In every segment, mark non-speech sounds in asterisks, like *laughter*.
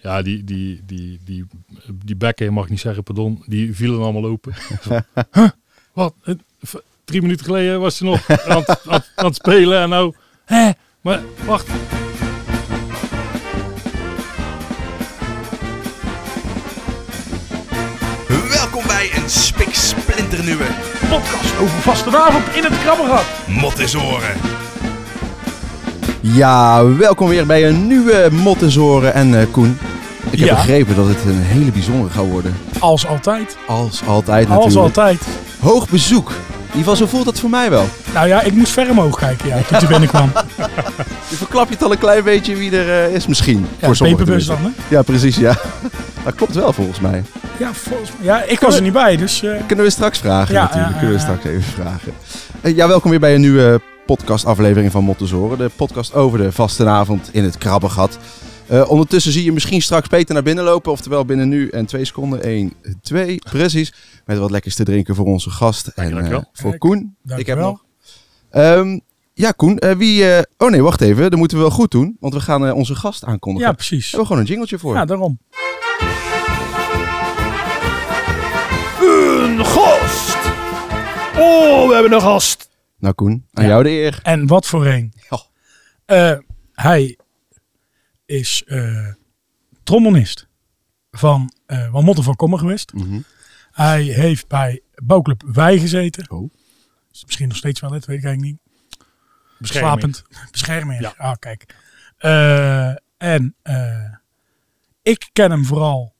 Ja, die, die, die, die, die bekken, mag ik niet zeggen, pardon, die vielen allemaal open. *laughs* Huh? Wat? Drie minuten geleden was je nog aan, het- aan, het- aan het spelen en nou... Hè? Maar wacht. Welkom bij een spiksplinternieuwe podcast over vastenavond in het krabbengat. Mottezoren. Ja, welkom weer bij een nieuwe Mottenzoren. En eh, Koen, ik heb Ja? begrepen dat het een hele bijzondere gaat worden. Als altijd. Als altijd Als natuurlijk. altijd. Hoog bezoek. In ieder geval, zo voelt dat voor mij wel. Nou ja, ik moest ver omhoog kijken ja, toen *laughs* je binnenkwam. Je verklap je het al een klein beetje wie er eh, is misschien. Ja, voor sommigen dan, hè? Ja, precies, ja. Dat klopt wel volgens mij. Ja, volgens mij. Ja, ik was er niet bij, dus... eh, Kunnen we straks vragen Ja, natuurlijk. Kunnen we straks even vragen. Eh, ja, welkom weer bij een nieuwe podcastaflevering van Mottenzoren. De podcast over de vastenavond in het krabbengat. Eh, ondertussen zie je misschien straks Peter naar binnen lopen. Oftewel binnen nu en twee seconden. 1, 2, precies. Met wat lekkers te drinken voor onze gast. Dank je, en dankjewel. eh, voor Kijk, Koen. Ik heb dankjewel. nog... Ehm, ja, Koen. eh, wie... eh, oh nee, wacht even. Dat moeten we wel goed doen. Want we gaan eh, onze gast aankondigen. Ja, precies. hebben we gewoon een jingletje voor. Ja, daarom. Een gast! Oh, we hebben een gast. Nou Koen, aan Ja. jou de eer. En wat voor een. Ja. Eh, hij is eh trombonist van, eh van Motten van Kommer geweest. Mhm. Hij heeft bij bouwclub Wij gezeten. Oh. Is misschien nog steeds wel, dat weet ik eigenlijk niet. Bescherming. Slapend. Bescherming. Ja. Ah, kijk. Eh, en eh, ik ken hem vooral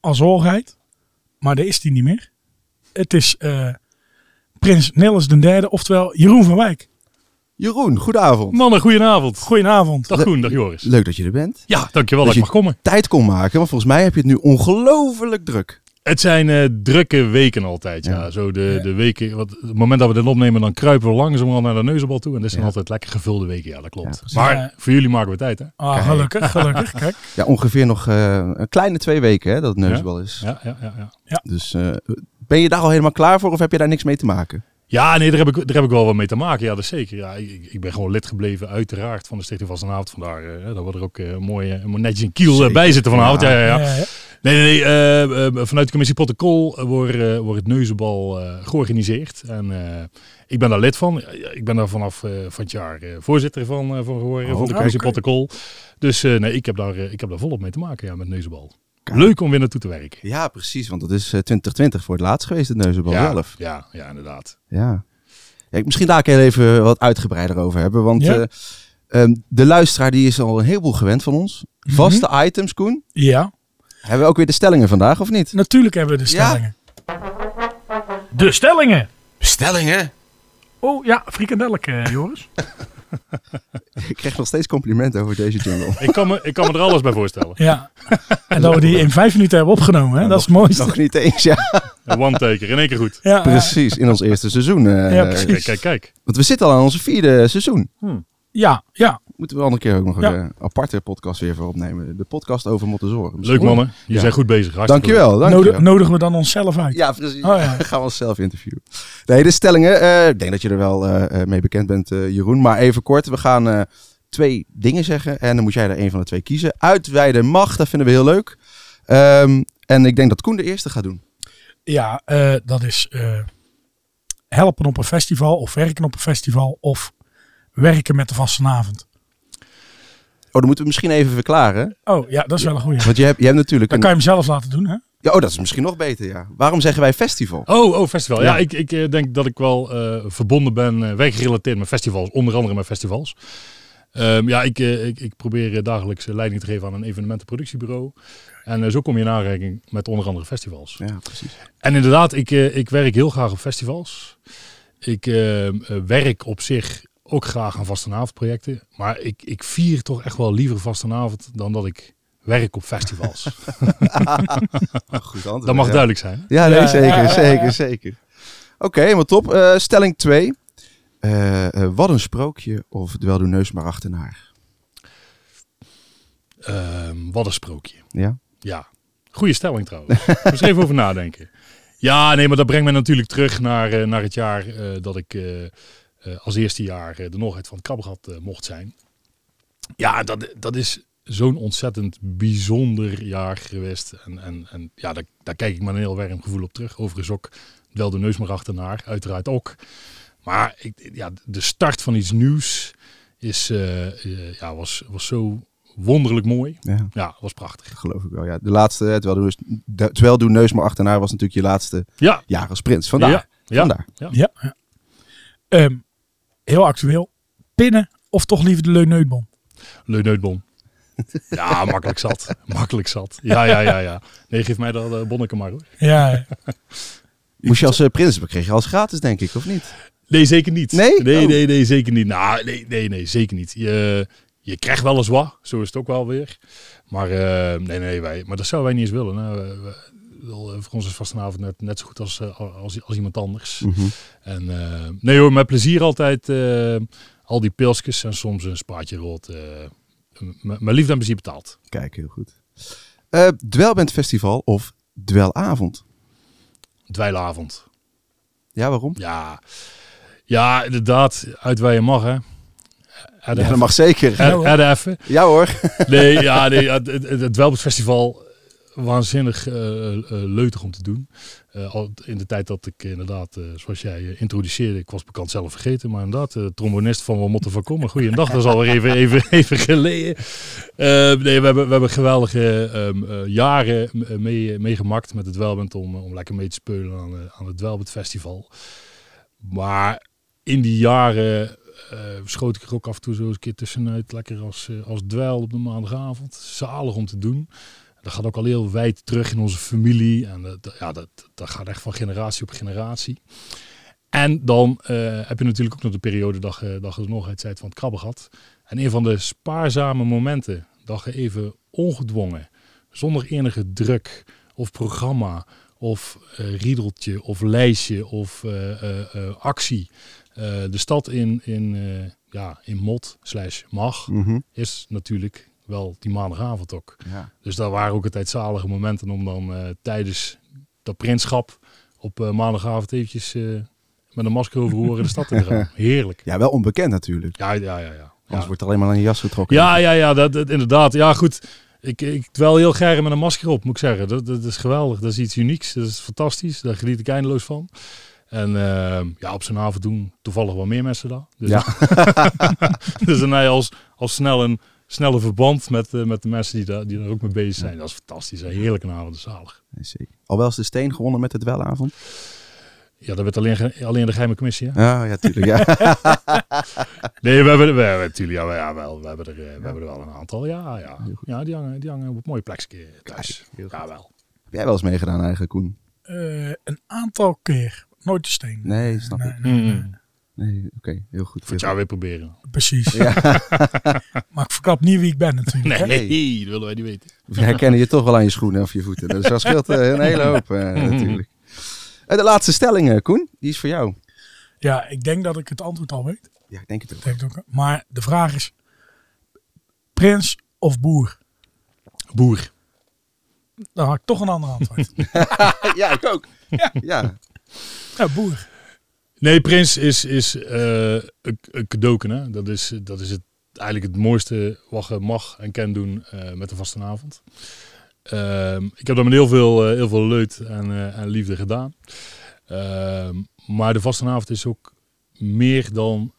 als hoorheid. Maar daar is hij niet meer. Het is eh, Prins Nils de derde, oftewel Jeroen van Wijk. Jeroen, goedenavond. Mannen, goedenavond. Goedenavond. Dag Koen, dag Joris. Leuk dat je er bent. Ja, dankjewel dat Dat ik mag komen. tijd kon maken. Want volgens mij heb je het nu ongelooflijk druk. Het zijn eh, drukke weken altijd. Ja. Ja. Zo de, Ja. de weken, wat, het moment dat we dit opnemen, dan kruipen we langzamerhand naar de neuzenbal toe. En dat zijn Ja. altijd lekker gevulde weken. Ja, dat klopt. Maar Ja. voor jullie maken we tijd, hè? Ah, Kijk. gelukkig, gelukkig. *laughs* Kijk. Ja, ongeveer nog eh, een kleine twee weken hè, dat het neusbal is. Ja, ja, ja, ja. Dus eh, ben je daar al helemaal klaar voor of heb je daar niks mee te maken? Ja, nee, daar heb, ik, daar heb ik wel wat mee te maken. Ja, dat is zeker. Ja, ik, ik ben gewoon lid gebleven, uiteraard, van de Stichting Vastenavond. Vandaar eh, dat we er ook eh, mooi, mooi netjes in kiel bij zitten vanavond. Ja, ja, ja. Nee, nee, nee. vanuit de commissie protocol wordt, wordt het neuzenbal georganiseerd. En ik ben daar lid van. Ik ben daar vanaf van het jaar voorzitter van, van geworden, Oh, van de commissie protocol. Dus nee, ik heb, daar, ik heb daar volop mee te maken ja, met neuzenbal. Kijk. Leuk om weer naartoe te werken. Ja, precies. Want dat is eh, 2020 voor het laatst geweest, het neuzenbal ja, zelf. Ja, ja, inderdaad. Ja. ja ik, misschien daar ik heel even wat uitgebreider over hebben. Want Ja. eh, ehm, de luisteraar die is al een heleboel gewend van ons. Mhm. Vaste items, Koen. Ja, Hebben we ook weer de stellingen vandaag, of niet? natuurlijk hebben we de Ja. stellingen. De stellingen. Stellingen? Oh ja, frikandelleke, Joris. *laughs* Ik krijg nog steeds complimenten over deze jungle. Ik kan, me, ik kan me er alles bij voorstellen. Ja. En dat we die in vijf minuten hebben opgenomen, hè? dat is het mooiste. Nog niet eens, ja. Een one-taker, in één keer goed. Ja, Precies, in ons eerste seizoen. eh, Ja, precies. Kijk, kijk, kijk. Want we zitten al aan onze vierde seizoen. Ja, ja. Moeten we al een keer ook nog Ja. een eh, aparte podcast weer voor opnemen. De podcast over Mottenzoren. Leuk mannen. Je Ja. zijn goed bezig. Hartstikke leuk. Dankjewel, dankjewel. Nodig, nodigen we dan onszelf uit? Ja, precies. Oh, ja. Dan *laughs* gaan we onszelf interviewen. Nee, de stellingen. eh, ik denk dat je er wel eh, eh, mee bekend bent, Jeroen. Maar even kort. We gaan eh, twee dingen zeggen. En dan moet jij er een van de twee kiezen. Uitweiden mag, dat vinden we heel leuk. Ehm, en ik denk dat Koen de eerste gaat doen. Ja, eh, dat is eh, helpen op een festival of werken op een festival of werken met de vastenavond. Oh, dan moeten we misschien even verklaren. Oh ja, dat is wel een goeie. Want je hebt, je hebt natuurlijk Dan een... kan je hem zelf laten doen, hè? Ja, oh, dat is misschien nog beter, ja. Waarom zeggen wij festival? Oh, oh, festival. Ja, Ja. ik, ik eh, denk dat ik wel eh, verbonden ben, eh werkgerelateerd met festivals, onder andere met festivals. Ehm, ja, ik, ik, ik probeer dagelijks leiding te geven aan een evenementenproductiebureau. En zo kom je in aanraking met onder andere festivals. Ja, precies. En inderdaad, ik, ik werk heel graag op festivals. Ik eh, eh, werk op zich ook graag aan vastenavondprojecten. Maar ik, ik vier toch echt wel liever vastenavond dan dat ik werk op festivals. *laughs* Goed antwoord. dat mag ja. duidelijk zijn. Ja, nee, zeker, zeker, zeker. Oké, helemaal top. Eh, stelling 2. wat een sprookje of dwel de neus maar achternaar. Ehm, wat een sprookje. Ja? Ja, goede stelling trouwens. Moet eens even over nadenken. Ja, nee, maar dat brengt me natuurlijk terug naar, eh, naar het jaar eh, dat ik eh, eh, als eerste jaar eh, de Norheid van het Krabbegat eh, mocht zijn. Ja, dat, dat is zo'n ontzettend bijzonder jaar geweest. En, en, en ja, daar, daar kijk ik met een heel warm gevoel op terug. Overigens ook wel de neus maar achternaar, uiteraard ook. Maar ik, ja, de start van iets nieuws is, eh, eh, ja, was, was zo wonderlijk mooi. Ja, Ja, was prachtig. dat geloof ik wel. Ja. De laatste, eh, terwijl, doe, de- terwijl doe neus maar achternaar, was natuurlijk je laatste Ja, jaar als prins. Vandaar. Ja, ja. Vandaar. Ja. ja. Ehm, heel actueel. Pinnen of toch liever de Leuneutbom? Leuneutbom. *laughs* Ja, makkelijk zat. makkelijk zat. Ja, ja, ja, ja. Nee, geef mij dat uh, bonneke maar hoor. Ja, *laughs* Moest je als eh, prins, kreeg je als gratis, denk ik, of niet? Nee, zeker niet. Nee? Nee, Oh. nee, nee, zeker niet. Nou, nee, nee, nee, zeker niet. Je, je krijgt wel eens wat, zo is het ook wel weer. Maar eh, nee, nee, wij, maar dat zouden wij niet eens willen. Hè. Eh, voor ons is vastenavond net, net zo goed als, eh, als, als iemand anders. Mhm. En eh, nee hoor, met plezier altijd al die pilsjes en soms een spaatje rood. mijn liefde en plezier betaald. Kijk, heel goed. Eh Dwelband Festival of Dwelavond? Dweilavond. Ja, waarom? Ja, ja inderdaad, uit waar je mag hè. Ja, dat mag zeker. Even. Ja hoor. Nee, ja, *laughs* nee het, het, het Welbert Festival waanzinnig eh, leutig om te doen. Eh, al in de tijd dat ik inderdaad, zoals jij introduceerde, ik was bekend zelf vergeten, maar inderdaad, uh, trombonist van Wat Motten van Komen. Goeiedag, dat is alweer even, *laughs* even, even geleden. Nee, we hebben, we hebben geweldige ehm, eh, jaren mee, meegemaakt met het Welbent om, om lekker mee te spelen aan, aan het Welbent Festival. Maar in die jaren eh, schoot ik er ook af en toe zo eens een keer tussenuit. Lekker als, eh, als dweil op de maandagavond. Zalig om te doen. Dat gaat ook al heel wijd terug in onze familie. En dat, ja, dat, dat gaat echt van generatie op generatie. En dan eh, heb je natuurlijk ook nog de periode dat je, dat je nog van het krabben had. En een van de spaarzame momenten dat je even ongedwongen, zonder enige druk of programma of eh, riedeltje of lijstje of eh, actie de stad in, in, ja, in mot slash mag Mhm. is natuurlijk wel die maandagavond ook. ja. Dus daar waren ook altijd zalige momenten om dan eh, tijdens dat prinschap op eh, maandagavond eventjes eh, met een masker over oren de stad in gaan. *laughs* Heerlijk. ja, wel onbekend natuurlijk. Ja, ja, ja. ja. Anders Ja, wordt alleen maar aan je jas getrokken. ja, ja, ja dat, dat- inderdaad. Ja, goed. Ik, ik wel heel graag met een masker op, moet ik zeggen. Dat, dat is geweldig. Dat is iets unieks. Dat is fantastisch. Daar geniet ik eindeloos van. En eh, ja, op zo'n avond doen toevallig wel meer mensen dat. Dus, Ja. *laughs* dus dan heb je als, als snel een snelle verband met, eh, met de mensen die daar, die daar ook mee bezig zijn. Dat is fantastisch. Een heerlijke avond. Zalig. Al wel eens de steen gewonnen met de Dwelavond? Ja, dat werd alleen, alleen de geheime commissie. Hè? Ja, ja, tuurlijk. Ja. *laughs* Nee, we hebben, we hebben natuurlijk ja, we- ja, wel, we hebben, er, eh, we hebben er wel een aantal. Ja, ja. Ja die, hangen, die hangen op een mooie plekje thuis. heel goed. Ja, wel. Heb jij wel eens meegedaan eigenlijk, Koen? Eh, een aantal keer. Nooit de steen. Nee, snap ik. Nee, nee, nee. Mm. Nee, oké. Heel goed. Voor het jaar weer proberen. Precies. Ja. *laughs* Maar ik verklap niet wie ik ben natuurlijk. hè. Nee, dat willen wij niet weten. We herkennen je toch wel aan je schoenen of je voeten. Dus dat scheelt eh, een hele hoop eh, natuurlijk. En de laatste stelling, eh, Koen, die is voor jou. Ja, ik denk dat ik het antwoord al weet. Ja, ik denk het ook. Ik Denk het ook. Maar de vraag is: prins of boer? Boer. Dan had ik toch een ander antwoord. *laughs* ja, ik ook. Ja. ja. ja, boer. Nee, Prins is, is eh, een, cadeauken. Hè? Dat, is, dat is het, eigenlijk het mooiste wat je mag en kan doen eh, met een vastenavond. Ehm ik heb dat met heel veel, eh, heel veel leut en, en liefde gedaan. Ehm, maar de vastenavond is ook meer dan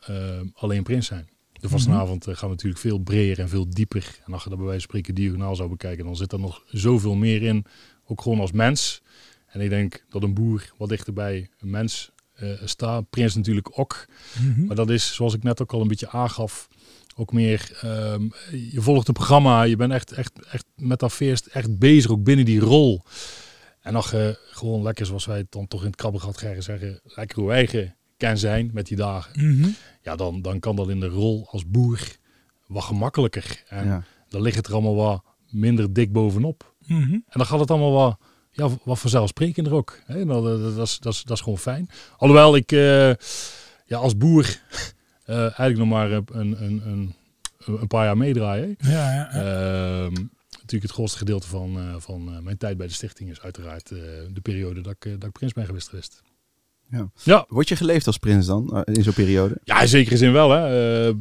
alleen Prins zijn. De vastenavond eh, gaat natuurlijk veel breder en veel dieper. En als je dat bij wijze van spreken diagonaal zou bekijken, dan zit er nog zoveel meer in. Ook gewoon als mens. En ik denk dat een boer wat dichter bij een mens eh, staat. Prins natuurlijk ook. Mhm. Maar dat is, zoals ik net ook al een beetje aangaf, ook meer, ehm, je volgt een programma, je bent echt, echt, echt met dat feest echt bezig, ook binnen die rol. En als je gewoon lekker, zoals wij het dan toch in het krabbengat krijgen zeggen, lekker hoe eigen kan zijn met die dagen. Mhm. Ja, dan, dan kan dat in de rol als boer wat gemakkelijker. En Ja. dan ligt het er allemaal wat minder dik bovenop. Mhm. En dan gaat het allemaal wat, ja, wat vanzelfsprekender ook. Hè? Dat, dat, dat, is, dat, is, dat is gewoon fijn. Alhoewel ik eh, ja, als boer *laughs* eh, eigenlijk nog maar een, een, een, een, een paar jaar meedraai. hè. Ja, ja, ja. Ehm, natuurlijk het grootste gedeelte van, eh, van eh, mijn tijd bij de stichting is uiteraard eh, de periode dat ik, eh, dat ik prins ben geweest. geweest. Ja. Ja, Word je geleefd als prins dan, eh, in zo'n periode? ja, in zekere zin wel. Hè.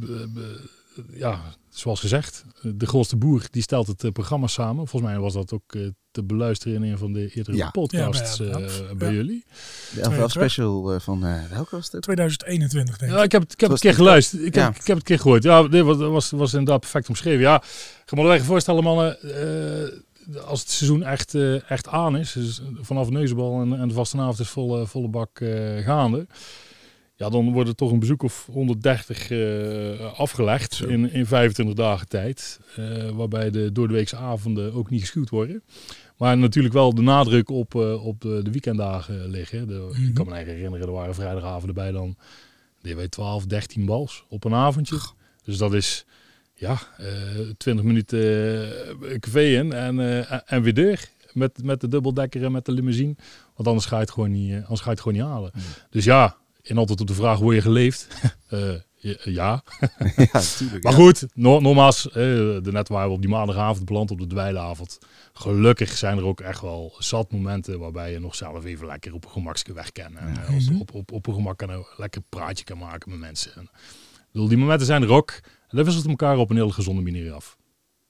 Ja, zoals gezegd, de grootste boer die stelt het eh, programma samen. Volgens mij was dat ook eh, te beluisteren in een van de eerdere Ja. podcasts Ja, bij eh, bij Ja. jullie. De 11 Twee, special eh, van eh welke was het? 2021 denk ik. Ja, ik heb, het- ik heb het een keer geluisterd. Ik heb, ik heb het een keer gehoord. Ja, dit was, was, was inderdaad perfect omschreven. Ja, me wel even voorstellen, mannen. eh, als het seizoen echt, eh, echt aan is, dus vanaf Neuzenbal en, en de vastenavond is volle, volle bak eh, gaande. Ja, dan wordt er toch een bezoek of 130 eh, afgelegd Zo. in, in 25 dagen tijd. eh, waarbij de doordeweekse avonden ook niet geschuwd worden. Maar natuurlijk wel de nadruk op, eh, op de, de weekenddagen liggen. De, Ik kan me eigenlijk herinneren, er waren vrijdagavonden bij dan wij 12, 13 bals op een avondje. Dus dat is ja, eh 20 minuten café in en, en weer deur. Met, met de dubbeldekker en met de limousine. Want anders ga je het gewoon niet, anders ga je het gewoon niet halen. Dus ja, in altijd op de vraag, word je geleefd? *laughs* Eh, ja, *laughs* ja. ja. Maar ja. goed, no nogmaals, eh, de net waren we op die maandagavond beland op de dweilavond. Gelukkig zijn er ook echt wel zat momenten waarbij je nog zelf even lekker op een gemakje weg kan. En eh, op, op, op een gemak kan, een lekker praatje kan maken met mensen. En, bedoel, die momenten zijn er ook. En dat wisselt elkaar op een hele gezonde manier af.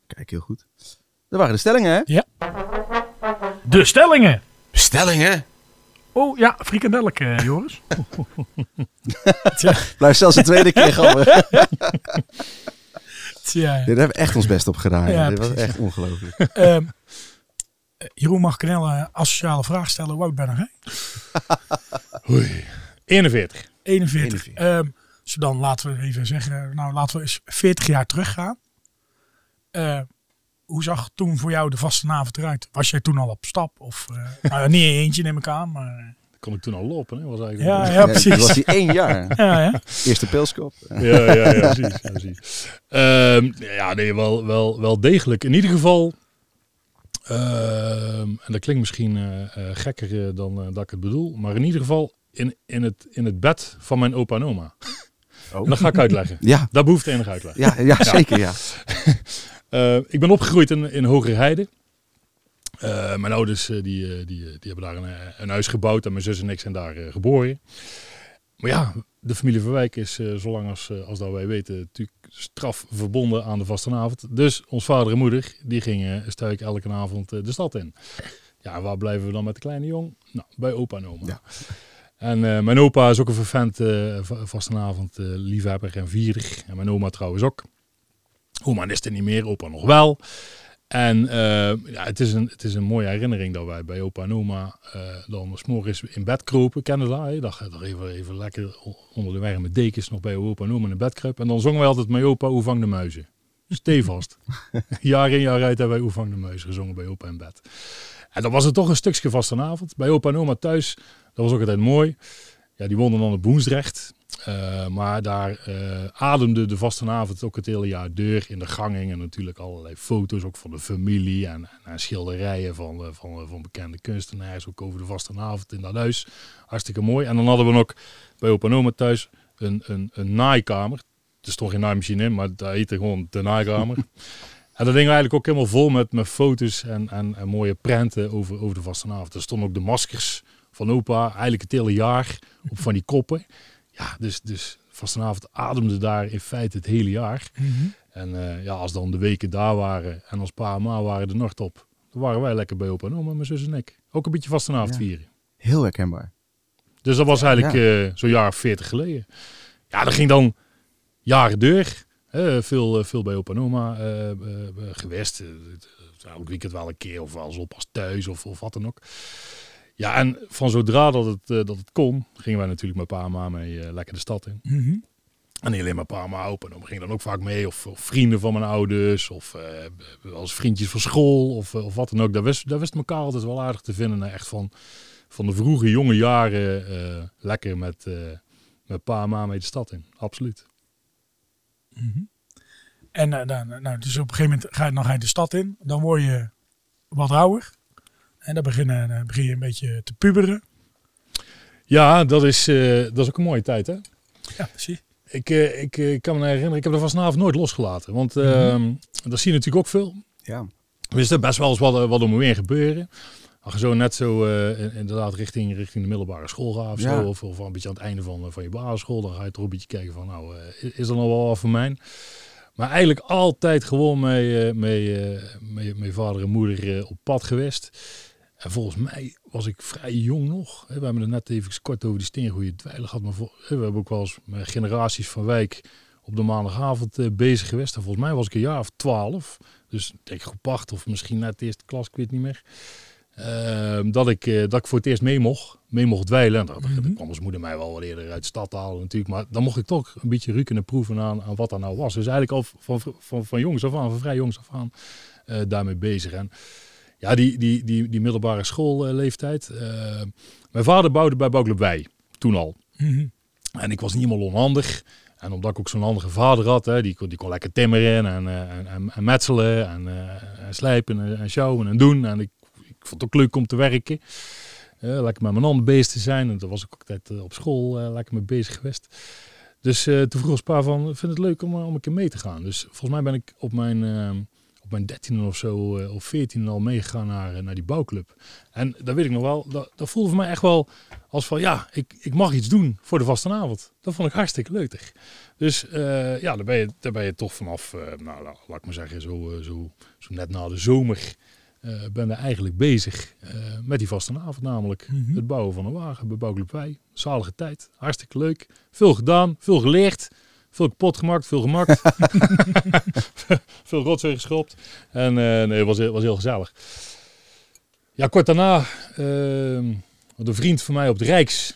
Kijk, heel goed. Dat waren de stellingen, hè? De stellingen. Stellingen? Oh ja, frikandelleke, Joris. *laughs* Blijf zelfs de tweede keer *laughs* gaan. Tja, ja. Dit hebben we echt ons best op gedaan. Ja, Dit was precies. echt ongelooflijk. Ehm, eh, Jeroen mag ik een hele asociale vraag stellen. Hoe oud ben je? Oei. 41. 41. Ehm, dus dan laten we even zeggen, nou laten we eens 40 jaar teruggaan. Eh, hoe zag toen voor jou de vastenavond eruit? Was jij toen al op stap? Of, eh, nou, niet in eentje neem ik aan, maar... eh, Dat kon ik toen al lopen. Hè? Was eigenlijk ja, ja, Ja, toen precies. was hij één jaar. *laughs* Ja, ja. Eerste pilskop. Ja, ja, ja, precies. Ja, precies. Ehm, ja, nee, wel, wel, wel degelijk. In ieder geval, ehm, en dat klinkt misschien eh, gekker dan dat ik het bedoel, maar in ieder geval in, in, het, in het bed van mijn opa en oma. Oh. En dat ga ik uitleggen. Ja, Dat behoeft enige uitleg. ja, ja, zeker ja. *laughs* Eh, ik ben opgegroeid in, in Hogerheide. Eh, mijn ouders eh, die, die, die hebben daar een, een huis gebouwd en mijn zus en ik zijn daar geboren. Maar ja, de familie Verwijk is, zolang als, als dat wij weten, natuurlijk straf verbonden aan de vastenavond. Dus ons vader en moeder, die gingen stuik elke avond de stad in. Ja, waar blijven we dan met de kleine jong? Nou, bij opa en oma. Ja. En mijn opa is ook een vervent va- vastenavond eh, liefhebber en vierder. En mijn oma trouwens ook. Oma is er niet meer, opa nog wel. En eh, ja, het, is een, het is een mooie herinnering dat wij bij opa en oma eh, dan s'morgens in bed kropen. Kennen dat? hè? Dat gaat er even, even lekker onder de warme dekens nog bij opa en oma in bed kruipen. En dan zongen wij altijd met opa Hoe vang de muizen. Stevast. *laughs* jaar in jaar uit hebben wij Hoe vang de muizen gezongen bij opa in bed. En dan was het toch een stukje vastenavond. Bij opa en oma thuis, dat was ook altijd mooi. Ja, die woonden dan op Boensdrecht. Eh, maar daar eh, ademde de vastenavond ook het hele jaar deur. In de gang hingen natuurlijk allerlei foto's, ook van de familie. En, en schilderijen van, van, van bekende kunstenaars, ook over de vastenavond in dat huis. Hartstikke mooi. En dan hadden we nog bij opa en oma thuis een, een, een naaikamer. Er stond geen naaimachine in, maar dat heette gewoon de naaikamer. *laughs* En dat ding eigenlijk ook helemaal vol met, met foto's en, en, en mooie prenten over, over de vastenavond. Er stonden ook de maskers van opa, eigenlijk het hele jaar, op van die koppen. Ja, dus, dus vastenavond ademde daar in feite het hele jaar. En eh, ja, als dan de weken daar waren en als pa en ma waren er nog op, dan waren wij lekker bij opa en oma, mijn zus en ik. Ook een beetje vastenavond Ja. vieren. Heel herkenbaar. Dus dat was eigenlijk eh, zo'n jaar of veertig geleden. Ja, dat ging dan jaren deur. Eh, veel, eh, veel bij opa en oma geweest. Elk weekend wel een keer of wel eens op als thuis of, of wat dan ook. Ja, en van zodra dat het, eh, dat het kon, gingen wij natuurlijk met pa en ma mee eh, lekker de stad in. Mhm. En niet alleen maar pa en ma, opa en oma gingen dan ook vaak mee. Of, of vrienden van mijn ouders. Of eh, als vriendjes van school. Of, of wat dan ook. Daar wist, daar wist elkaar altijd wel aardig te vinden. Nou, Echt van, van de vroege jonge jaren lekker met, met pa en ma mee de stad in. Absoluut. En eh, dan, nou, dus op een gegeven moment ga je, dan ga je de stad in. Dan word je wat ouder. En dan begin, je- dan begin je een beetje te puberen. Ja, dat is, eh, dat is ook een mooie tijd hè. Ja, precies. Ik, eh, ik, eh, kan me herinneren, ik heb er vanavond nooit losgelaten. Want ehm dat zie je natuurlijk ook veel. Ja. Is er best wel eens wat, wat om me heen gebeuren. Als je zo net zo eh, in- inderdaad richting, richting de middelbare school gaat of Ja. zo. Of, of een beetje aan het einde van, van je basisschool. Dan ga je toch een beetje kijken van nou, eh, is er nog wel wat voor mij? Maar eigenlijk altijd gewoon met, eh, eh, met, met vader en moeder op pad geweest. En volgens mij was ik vrij jong nog. We hebben het net even kort over die steengoeie dweilen gehad. Maar we hebben ook wel eens met generaties van wijk op de maandagavond eh, bezig geweest. En volgens mij was ik een jaar of twaalf. Dus ik denk groep acht of misschien net de eerste klas, ik weet niet meer. Ehm, dat, ik, eh, dat ik voor het eerst mee mocht, mee mocht dweilen. En dat, Mhm. kwam ons moeder mij wel wat eerder uit de stad halen natuurlijk. Maar dan mocht ik toch een beetje ruiken en proeven aan, aan wat dat nou was. Dus eigenlijk al van, van, van, van jongs af aan, van vrij jongs af aan, eh, daarmee bezig. En ja, die, die, die, die middelbare schoolleeftijd. eh, mijn vader bouwde bij Bouwclub Wij, toen al. Mhm. En ik was niet helemaal onhandig. En omdat ik ook zo'n handige vader had, hè, die, kon, die kon lekker timmeren en, eh, en, en, en metselen en, eh, en slijpen en, en sjouwen en doen. En ik, ik vond het ook leuk om te werken. Lekker met mijn handen bezig te zijn. En daar was ik ook altijd op school lekker mee bezig geweest. Dus eh, toen vroeg ons pa van, vind het leuk om, om een keer mee te gaan. Dus volgens mij ben ik op mijn, eh, op mijn dertiende of zo, eh, of veertiende al meegegaan naar, eh, naar die bouwclub. En dat weet ik nog wel, dat, dat voelde voor mij echt wel als van, ja, ik, ik mag iets doen voor de vastenavond. Dat vond ik hartstikke leuk. Dus eh, ja, daar ben, je, daar ben je toch vanaf, nou, la- laat ik maar zeggen, zo, zo, zo net na de zomer ben er eigenlijk bezig met die vastenavond. Namelijk Mhm. het bouwen van een wagen bij Bouwclub Wij. Zalige tijd, hartstikke leuk. Veel gedaan, veel geleerd. Veel kapot gemaakt, veel gemaakt. *laughs* *laughs* veel rotzooi geschopt. En eh, nee, het was, was heel gezellig. Ja, kort daarna, ehm een vriend van mij op de Rijks,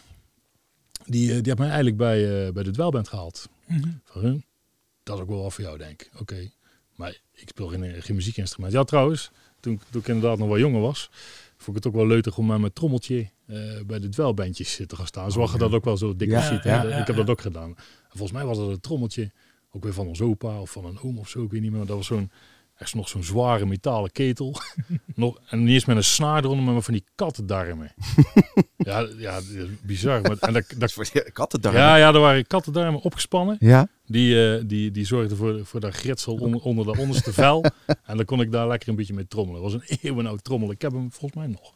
die, eh, die heeft mij eigenlijk bij, eh, bij de dwelband gehaald. Mhm. Van, huh, dat is ook wel wat voor jou, denk ik. Oké. Maar ik speel geen, geen muziekinstrument. Ja, trouwens, toen, toen ik inderdaad nog wel jonger was, vond ik het ook wel leuk om met mijn trommeltje bij de dwelbandjes te gaan staan. Zoals je dat ook wel zo dik Ja, ziet. ja, ik heb dat ook gedaan. En volgens mij was dat een trommeltje, ook weer van ons opa of van een oom of zo, ik weet niet meer. Maar dat was zo'n, echt nog zo'n zware metalen ketel. *laughs* nog, en niet eens met een snaar eronder, maar van die kattendarmen. *laughs* ja, ja, bizar. Maar, en dat, *laughs* dat, Voor die kattendarm. ja, ja, er waren kattendarmen opgespannen. Ja? Die, eh, die, die zorgde voor, voor dat gritsel onder, onder dat onderste vel. En dan kon ik daar lekker een beetje mee trommelen. Dat was een eeuwenoud trommel. Ik heb hem volgens mij nog.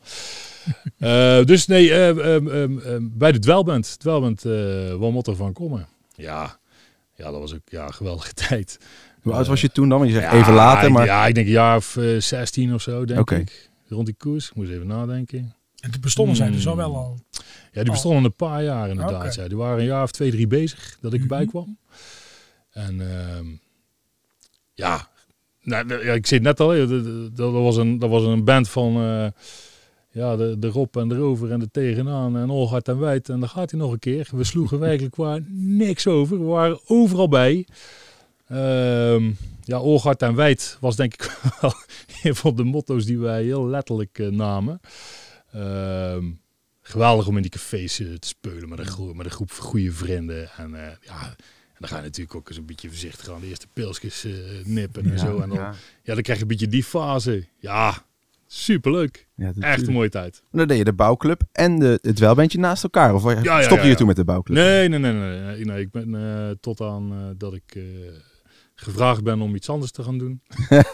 Eh, dus nee, eh, ehm, ehm, ehm, bij de dwelband. Dwelband, eh wel motto van komen. Ja. Ja, dat was ook ja, een geweldige *laughs* tijd. Hoe oud was je toen dan? Want je zegt Ja, even later, maar... Ja, ik denk een jaar of eh, 16 of zo, denk ik. Rond die koers. Ik moest even nadenken. En de bestonden zijn dus al Hmm. wel al. Ja, die bestonden een paar jaar inderdaad. Ja. Die waren een jaar of twee, drie bezig dat ik erbij Mhm. kwam. En ehm, ja, nou, ja, ik zei het net al, dat was een, dat was een band van eh, ja, de, de Rob en de Rover en de Tegenaan en Olgard en Wijd. En daar gaat hij nog een keer. We sloegen *laughs* werkelijk waar niks over. We waren overal bij. Ehm, ja, Olgard en Wijd was denk ik *laughs* wel een van de motto's die wij heel letterlijk eh, namen. Ehm, geweldig om in die cafés eh, te spelen met een, gro- met een groep goede vrienden. En eh, ja, en dan ga je natuurlijk ook eens een beetje voorzichtig aan de eerste pilsjes nippen en zo. En dan, ja. ja. dan krijg je een beetje die fase. Ja, superleuk. Ja, Echt een mooie tijd. Dan deed je de bouwclub en de, het welbandje naast elkaar. Of ja, stopte ja, je ja. toen met de bouwclub? Nee, nee, nee, nee, nee, nee. Ik ben eh, tot aan eh, dat ik eh, gevraagd ben om iets anders te gaan doen. *laughs*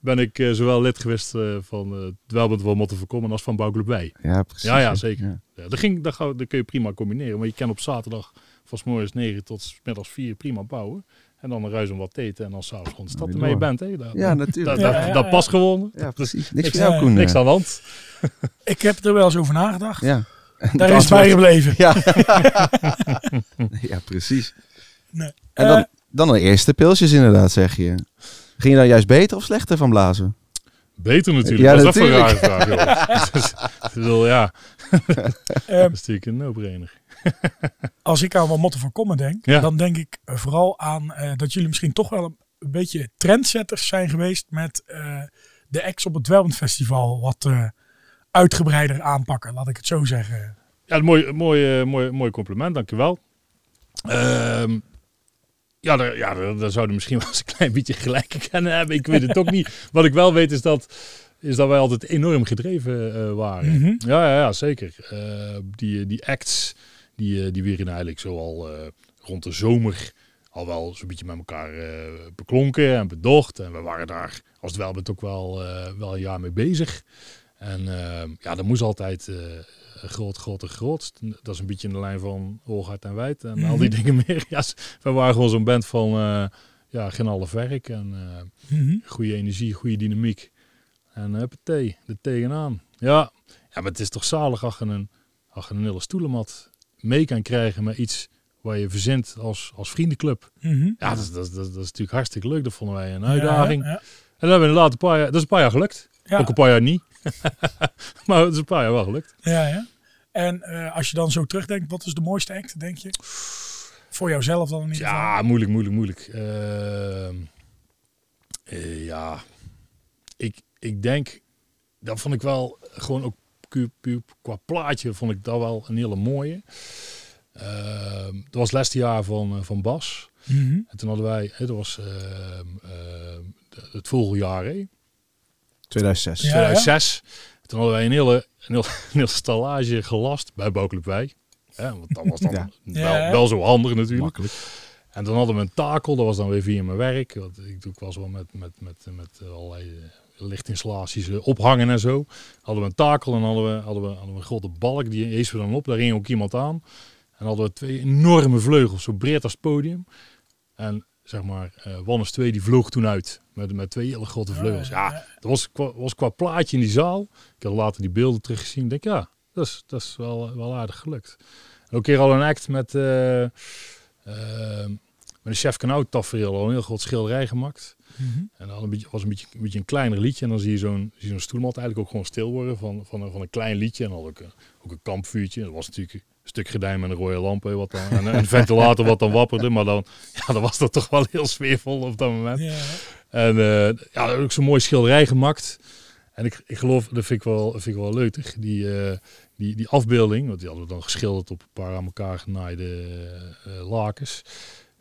Ben ik zowel lid geweest van het Welband van Motten voorkomen als van Bouwclub Wij. Ja, precies. Ja, ja, zeker. Dat, ging, dat, ga- dat kun je prima combineren. Maar je kan op zaterdag van 's morgens 9 tot middags 4 prima bouwen. En dan een ruis om wat te eten en dan s'avonds gewoon de stad ermee bent. Hè. Dat, Ja, natuurlijk. dat, Ja, ja, dat ja. past gewoon. Ja, precies. Niks jou, Koen. Niks aan de hand. *laughs* Ik heb er wel eens over nagedacht. Ja. Daar *laughs* is het bij gebleven. Ja. *laughs* ja, prees. Nee. En dan, Eh, dan de eerste pilsjes inderdaad, zeg je. Ging je dan juist beter of slechter van blazen? Beter natuurlijk. Ja, dat is dat voor een rare vraag. joh. *laughs* Dus, ik bedoel, ja, *laughs* eh, dat is natuurlijk een no-brainer. *laughs* als ik aan wat motten van komen denk, Ja. dan denk ik eh, vooral aan eh, dat jullie misschien toch wel een, een beetje trendsetters zijn geweest met eh, de acts op het Dwelbend Festival wat eh, uitgebreider aanpakken, laat ik het zo zeggen. Ja, een mooi, mooi, mooi, mooi compliment, dankjewel. Ehm ja, daar, ja daar, zouden misschien wel eens een klein beetje gelijk in kunnen hebben. Ik weet het ook niet. Wat ik wel weet is dat, is dat wij altijd enorm gedreven eh, waren. Mhm. Ja, ja, ja, zeker. Eh, die, die acts, die, eh, die werden eigenlijk zo al rond de zomer al wel zo'n beetje met elkaar beklonken en bedocht. En we waren daar als het wel ook wel, wel een jaar mee bezig. En ehm, ja, dat moest altijd eh, groot, groot en groot. Dat is een beetje in de lijn van Hoogheid en Wijd en al die dingen meer. *laughs* Ja, we waren gewoon zo'n band van eh, ja, geen half werk en eh, Mhm. goede energie, goede dynamiek. En uh, thee, er tegenaan. Ja. ja, maar het is toch zalig als je een, als je een hele stoelenmat mee kan krijgen met iets waar je verzint als, als vriendenclub. Mhm. Ja, dat is, dat, is, dat is natuurlijk hartstikke leuk. Dat vonden wij een uitdaging. Ja, ja. En dat hebben we inderdaad een paar jaar, dat is een paar jaar gelukt. Ja. Ook een paar jaar niet. *laughs* maar het is een paar jaar wel gelukt. Ja, ja. En eh, als je dan zo terugdenkt, wat is de mooiste act, denk je? Voor jouzelf dan in ieder geval? Ja, moeilijk, moeilijk, moeilijk. Ehm, eh, ja, ik, ik denk, dat vond ik wel gewoon ook qua plaatje vond ik dat wel een hele mooie. Ehm dat was het laatste jaar van, eh, van Bas. Mhm. En toen hadden wij, dat was ehm, het volgende jaar, hè, 2006. Ja. 2006. Toen hadden wij een hele, een hele, *laughs* een hele stallage gelast bij Wij. Hè, want dat was dan *laughs* Ja. wel, Ja. wel zo handig natuurlijk. Makkelijk. En dan hadden we een takel, dat was dan weer via mijn werk. Want ik doe ik was wel met, met, met, met allerlei eh, lichtinstallaties eh, ophangen en zo. Hadden we een takel en hadden we, hadden we, hadden we een grote balk, die hees we dan op. Daar ging ook iemand aan. En hadden we twee enorme vleugels, zo breed als het podium. En zeg maar, eh Wannes 2 die vloog toen uit. Met, met twee hele grote vleugels. Ja, dat was qua, was qua plaatje in die zaal. Ik had later die beelden teruggezien. Ik denk, ja, dat is, dat is wel, wel aardig gelukt. En ook een keer al een act met, eh, eh, met een chef Kanout tafereel. Al een heel groot schilderij gemaakt. Mhm. En dan een beetje, was een beetje, een beetje een kleiner liedje. En dan zie je zo'n zo'n stoelmat eigenlijk ook gewoon stil worden van, van, een, van een klein liedje. En dan ook een, ook een kampvuurtje. Dat was natuurlijk stuk gordijn met een rode lamp. hè, Wat dan, en een ventilator wat dan wapperde. Maar dan, ja, dan was dat toch wel heel sfeervol op dat moment. Ja. En eh ja, ook zo'n mooi schilderij gemaakt. En ik, ik geloof, dat vind ik wel, vind ik wel leuk, die, eh, die, die afbeelding, want die hadden we dan geschilderd op een paar aan elkaar genaaide eh, lakens.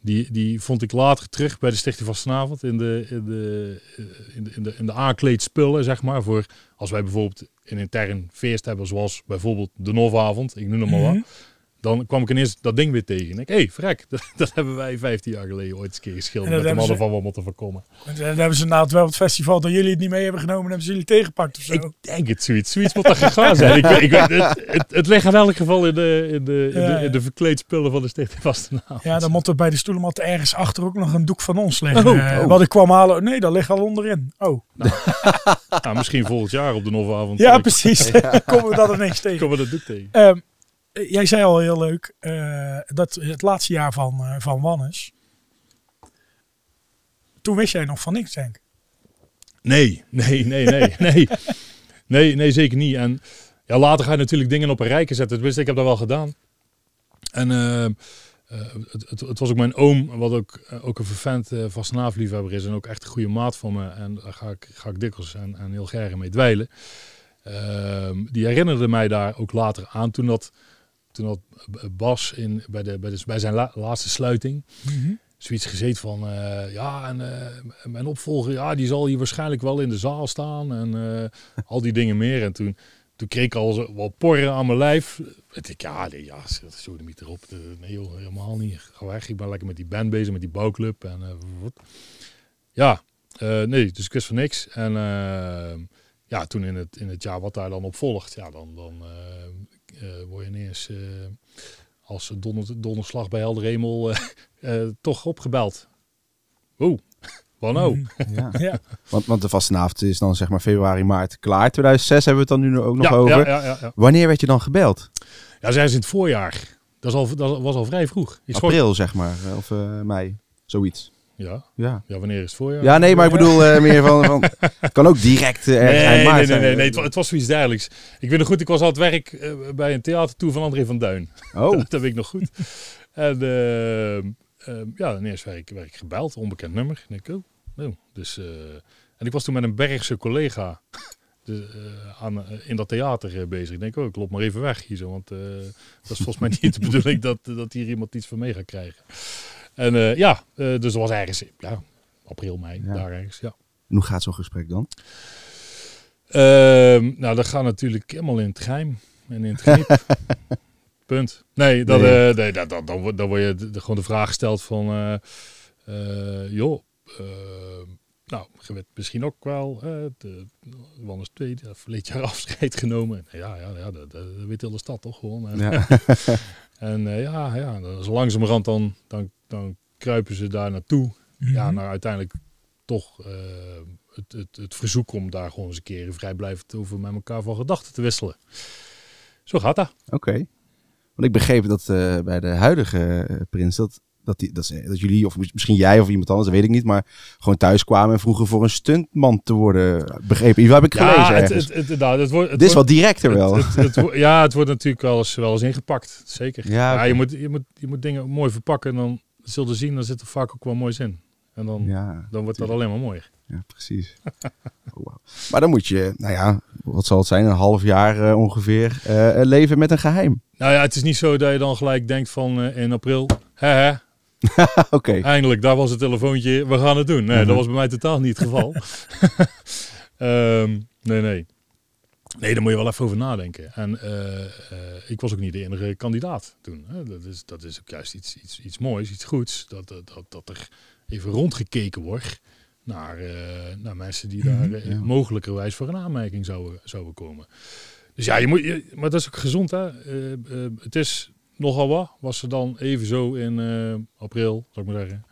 Die, die vond ik later terug bij de Stichting Vastenavond in de, in de, in de, in de, in zeg maar. Voor als wij bijvoorbeeld een intern feest hebben, zoals bijvoorbeeld de Novavond, ik noem het maar wat. Mhm. Dan kwam ik ineens dat ding weer tegen. En ik, hé, hey, vrek, *laughs* dat, dat hebben wij 15 jaar geleden ooit eens een keer geschilderd. En Met de mannen ze- van wat moeten voorkomen. En Dan hebben ze inderdaad wel op het festival dat jullie het niet mee hebben genomen, hebben ze jullie tegengepakt of zo. Ik denk het, zoiets. Zoiets moet er gegaan zijn. Ik, ik, het, het, het ligt in elk geval in de, in de, in Ja, de, in de verkleedspullen van de Stichting *laughs* Vastenavond. ja, dan moet er bij de stoelenmat ergens achter ook nog een doek van ons liggen. Oh, Eh, oh. Wat ik kwam halen. Nee, dat ligt al onderin. Oh, Nou, *laughs* misschien volgend jaar op de Novavond. ja, precies. Komen we dat ineens tegen. Komen we dat doek tegen. Ehm, eh, jij zei al heel leuk eh, dat het laatste jaar van, eh, van Wannes. Toen wist jij nog van niks, denk ik. Nee, nee, nee, nee, *laughs* nee. Nee, nee, zeker niet. En ja, later ga je natuurlijk dingen op een rijke zetten. Tenminste, ik heb dat wel gedaan. En eh, eh, het, het, het was ook mijn oom, wat ook, eh, ook een vervent uh, vastenaafliefhebber is. En ook echt een goede maat van me. En daar ga ik, ga ik dikwijls en, en heel graag mee dweilen. Ehm, die herinnerde mij daar ook later aan toen dat, toen dat Bas in, bij, de, bij, de, bij zijn la- laatste sluiting zoiets gezeten van, eh, ja, en eh, mijn opvolger, ja, die zal hier waarschijnlijk wel in de zaal staan en eh, al die dingen meer. En toen, toen kreeg ik al zo wel porren aan mijn lijf. En ik, ja, nee, ja, zo de niet erop. Nee joh, helemaal niet. Ga weg. Ik ben lekker met die band bezig, met die bouwclub. En, wat. ja, nee, dus ik wist van niks. En ja, toen in het, in het jaar wat daar dan op volgt, ja, dan, dan uh, word je ineens als donder, donderslag bij helder hemel uh, uh, *laughs* toch opgebeld. Oeh, *laughs* wat nou? Ja. *laughs* ja. Want, want de vastenavond is dan zeg maar februari, maart klaar. 2006 hebben we het dan nu ook nog ja, over. Ja, ja, ja, Wanneer werd je dan gebeld? Ja, zij is in het voorjaar. Dat, is al, dat was al vrij vroeg. Ik April zeg maar, of uh, mei, zoiets. Ja. ja. Ja, wanneer is het voorjaar? Ja, nee, maar ik bedoel uh, meer van, *laughs* van... Het kan ook direct uh, nee, maart nee, nee, nee, nee, het, het was zoiets dergelijks. Ik weet nog goed, ik was aan het werk uh, bij een theatertour van André van Duin. Oh. *laughs* dat, weet ik nog goed. en uh, ja, ineens werd ik, werd ik gebeld, onbekend nummer. En ik, oh, oh. Dus, en ik was toen met een Bergse collega *laughs* de, aan, in dat theater bezig. Ik denk, oh, ik loop maar even weg hier zo, want dat is volgens mij niet de bedoeling dat, dat hier iemand iets van mee gaat krijgen. En uh, ja, uh, dus dat was ergens, ja, april, mei, ja. daar ergens, ja. En hoe gaat zo'n gesprek dan? Uh, nou, dat gaat natuurlijk helemaal in het geheim en in het griep. *laughs* Punt. Nee, dat, nee. Uh, nee dat, dat, dan, dan word je gewoon de vraag gesteld van, joh, nou, je werd misschien ook wel, eh de Wannes 2, verleden jaar *laughs* afscheid genomen. Ja, ja, ja dat, dat weet heel de stad toch gewoon. En, Ja. *laughs* en eh, ja, ja, zo langzamerhand dan, dan, dan kruipen ze daar naartoe. Ja, Mhm. nou uiteindelijk toch eh, het, het, het verzoek om daar gewoon eens een keer vrijblijvend over met elkaar van gedachten te wisselen. Zo gaat dat. Oké. Want ik begreep dat eh, bij de huidige eh, prins, dat, dat, die, dat, ze- dat jullie, of misschien jij of iemand anders, dat weet ik niet, maar gewoon thuis kwamen en vroegen voor een stuntman te worden. Begrepen? Hier heb ik gelezen ja, het, het, het, nou, het wordt, het Dit is wordt- wat directer wel. Het, het, het wo- ja, het wordt natuurlijk wel eens, wel eens ingepakt. Zeker. Ja, Ja, je, moet, je, moet, je moet dingen mooi verpakken. En dan zul je zien, dan zit er vaak ook wel moois in. En dan, ja, dan wordt dat alleen maar mooier. ja, precies. *laughs* Oh, wauw. Maar dan moet je, nou ja, wat zal het zijn, een half jaar eh, ongeveer eh, leven met een geheim. Nou ja, het is niet zo dat je dan gelijk denkt van eh, in april, hè, *laughs* Oké. eindelijk, daar was het telefoontje, we gaan het doen. Nee, Mhm. dat was bij mij totaal niet het geval. *laughs* Ehm, nee, nee. Nee, daar moet je wel even over nadenken. En eh, eh, ik was ook niet de enige kandidaat toen. Hè. Dat, is, dat is ook juist iets, iets, iets moois, iets goeds. Dat, dat, dat, dat er even rondgekeken wordt naar, eh, naar mensen die daar ja. mogelijkerwijs voor een aanmerking zouden, zouden komen. Dus ja, je moet, je, maar dat is ook gezond. Hè? Het is nogal wat. Was er dan even zo in april, zou ik maar zeggen,